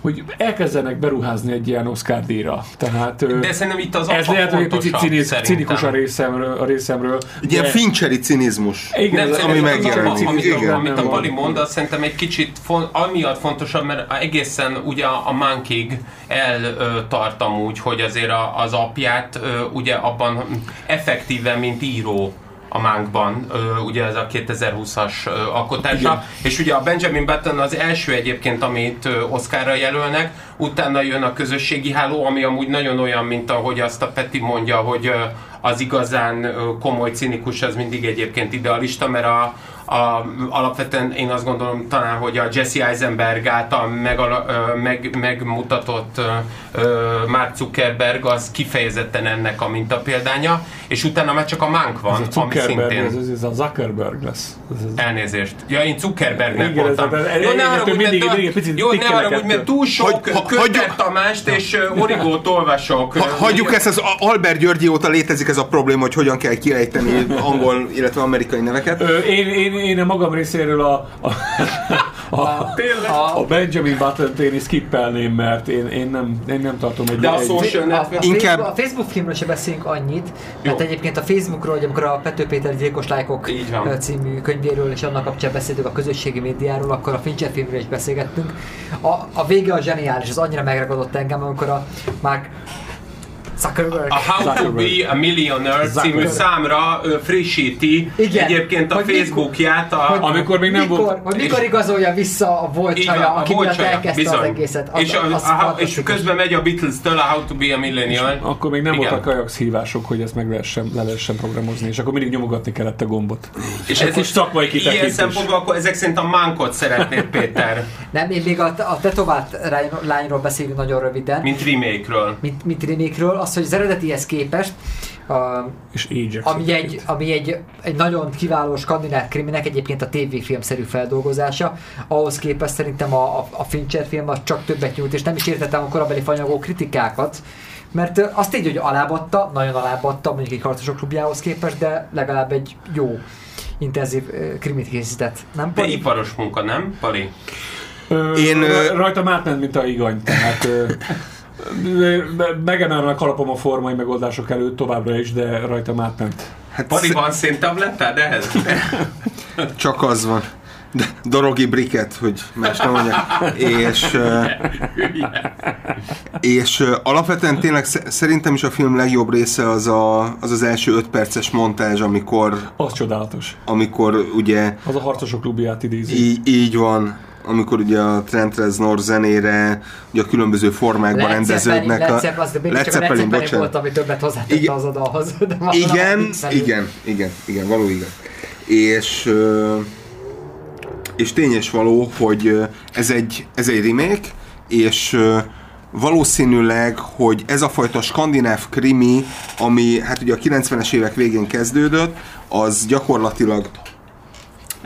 hogy elkezdenek beruházni egy ilyen Oscar díjra. Tehát De szerintem itt az ez lehet, hogy egy picit ciniz, cinikus a részemről, a részemről Egy ilyen fincseri cinizmus. igen, Nem, ez- ami megjelenik. Amit, Igen. a, amit a van. mond, az szerintem egy kicsit fon, amiatt fontosabb, mert egészen ugye a Monkig eltart amúgy, hogy azért az apját ugye abban effektíve, mint író a Mánkban, ugye ez a 2020-as ö, alkotása, Igen. és ugye a Benjamin Button az első egyébként, amit Oscarra jelölnek, utána jön a közösségi háló, ami amúgy nagyon olyan, mint ahogy azt a Peti mondja, hogy az igazán komoly cinikus, az mindig egyébként idealista, mert a, a, alapvetően én azt gondolom talán, hogy a Jesse Eisenberg által megala, meg, megmutatott ö, Mark Zuckerberg az kifejezetten ennek a mintapéldánya, és utána már csak a Mánk van, ez a ami szintén... ez, ez, ez a Zuckerberg lesz. Ez, ez. Elnézést. Ja, én Zuckerbergnek Igen, ez- voltam. ez- Jó, ez- ne ez- haragudj, mindig- mert, mindig egy picit jó, ne haragudj, mert túl sok Kötter Tamást és (laughs) Origót olvasok. Ha, hagyjuk ezt, az Albert Györgyi óta létezik ez a probléma, hogy hogyan kell kiejteni angol, illetve amerikai neveket. Ö, én, én, én a magam részéről a, a, a, Tényleg? a Benjamin Button-t én is skippelném, mert én, én, nem, én nem tartom egy... De a Social a, a. Inkább- Facebook, a Facebook filmről se beszélünk annyit, mert Jó. egyébként a Facebookról, hogy amikor a Pető Péter Gyilkos Lájkok című könyvéről és annak kapcsán beszéltünk a közösségi médiáról, akkor a Fincher filmről is beszélgettünk. A, a vége a zseniális, az annyira megragadott engem, amikor a Mark Zuckerberg A How to be a Millionaire című Zuckerberg. számra ö, frissíti Igen. egyébként a Hogy Facebookját. A, hogy- Amikor még nem mikor, volt... Hogy mikor igazolja vissza a volt csaja, a aki miatt elkezdte bizony. az egészet. Az, és, a, az a, és fantasztikus. közben megy a Beatles-től a How to be a Millionaire. Akkor még nem Igen. voltak Ajax hívások, hogy ezt meg lehessen, le lehessen programozni, és akkor mindig nyomogatni kellett a gombot. És Egy kis szakmai ilyen kitekintés. szempontból akkor ezek szerint a Mánkot szeretnéd, Péter, (laughs) Nem, én még a, a tetovált lány- lányról beszélünk nagyon röviden. mint remake-ről. mint, mint remake-ről, az, hogy az eredetihez képest, a, És Ajax. ami, egy, ami egy, egy nagyon kiváló skandináv kriminek egyébként a tévéfilmszerű feldolgozása, ahhoz képest szerintem a, a, a Fincher film az csak többet nyújt, és nem is értettem a korabeli fanyagó kritikákat, mert azt így, hogy alábatta, nagyon alábatta mondjuk egy harcosok klubjához képest, de legalább egy jó intenzív krimit készített. Nem, De Pali? iparos munka, nem, Pali? Ö, Én, rajtam átment, mint a igany, tehát... (laughs) Ö, Megemelnek kalapom a formai megoldások előtt továbbra is, de rajta átment. Hát Pari, van széntablettád ehhez? (laughs) Csak az van. De dorogi briket, hogy más nem mondják. És, és alapvetően tényleg szerintem is a film legjobb része az a, az, az első öt perces montázs, amikor... Az csodálatos. Amikor ugye... Az a harcosok klubját idézi. Így, így van amikor ugye a Trent Reznor zenére ugye a különböző formákban rendeződnek. Led Zeppelin, az, de Led Zeppelin, bocsánat. volt, ami többet hozzátette igen, az odahoz. De igen, igen, igen, igen, való igen. És és tényes való, hogy ez egy, ez egy remake, és valószínűleg, hogy ez a fajta skandináv krimi, ami hát ugye a 90-es évek végén kezdődött, az gyakorlatilag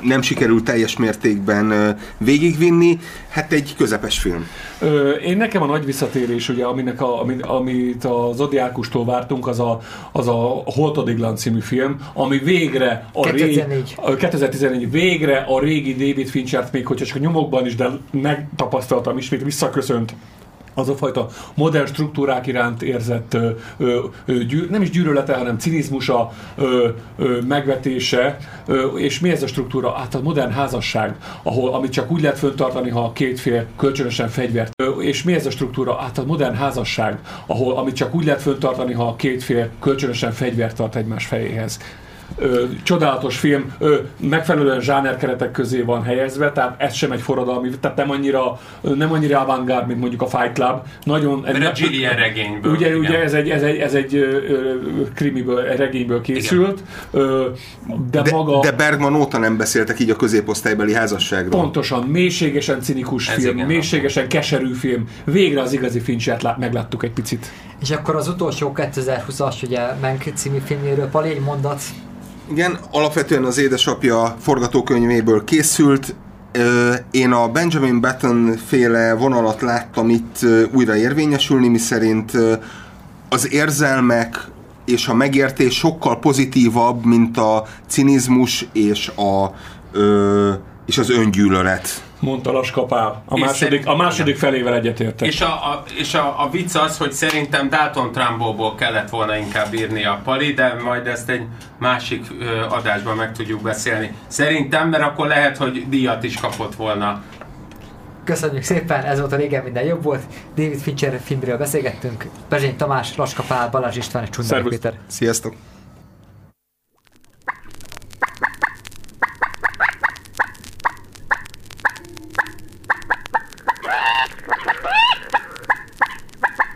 nem sikerült teljes mértékben végigvinni, hát egy közepes film. Ö, én nekem a nagy visszatérés, ugye, aminek a, amit, amit a Zodiákustól vártunk, az a, az a Holtodiglan című film, ami végre a 2014. Régi, 2014 végre a régi David Finchert, még hogyha csak a nyomokban is, de megtapasztaltam ismét visszaköszönt az a fajta modern struktúrák iránt érzett ö, ö, gyűr, nem is gyűrölete, hanem cinizmusa, ö, ö, megvetése, ö, és mi ez a struktúra? Hát a modern házasság, ahol, amit csak úgy lehet föntartani, ha a két fél kölcsönösen fegyvert. Ö, és mi ez a struktúra? Hát a modern házasság, ahol, amit csak úgy lehet föntartani, ha a két fél kölcsönösen fegyvert tart egymás fejéhez ö, csodálatos film, ö, megfelelően zsánerkeretek közé van helyezve, tehát ez sem egy forradalmi, tehát nem annyira, nem annyira avantgárd, mint mondjuk a Fight Club. Nagyon, Mert a Gillian regényből. Ugye, igen. ugye ez egy, ez egy, ez egy ö, krimiből, regényből készült, ö, de, de, maga... De Bergman óta nem beszéltek így a középosztálybeli házasságról. Pontosan, mélységesen cinikus ez film, igen, mélységesen van. keserű film. Végre az igazi Finchert megláttuk egy picit. És akkor az utolsó 2020-as, ugye Menk című filmjéről, Pali, egy mondat igen, alapvetően az édesapja forgatókönyvéből készült. Én a Benjamin Button féle vonalat láttam itt újra érvényesülni, miszerint az érzelmek és a megértés sokkal pozitívabb, mint a cinizmus és, a, és az öngyűlölet mondta Laskapál. A második, a második felével egyetértek. És, a, a, és a, a vicc az, hogy szerintem Dalton Trumbo-ból kellett volna inkább írni a Pali, de majd ezt egy másik ö, adásban meg tudjuk beszélni. Szerintem, mert akkor lehet, hogy díjat is kapott volna. Köszönjük szépen, ez volt a régen minden jobb volt. David Fincher filmről beszélgettünk. Bezsény Tamás, Laskapál, Balázs István és Csundar Péter. Sziasztok!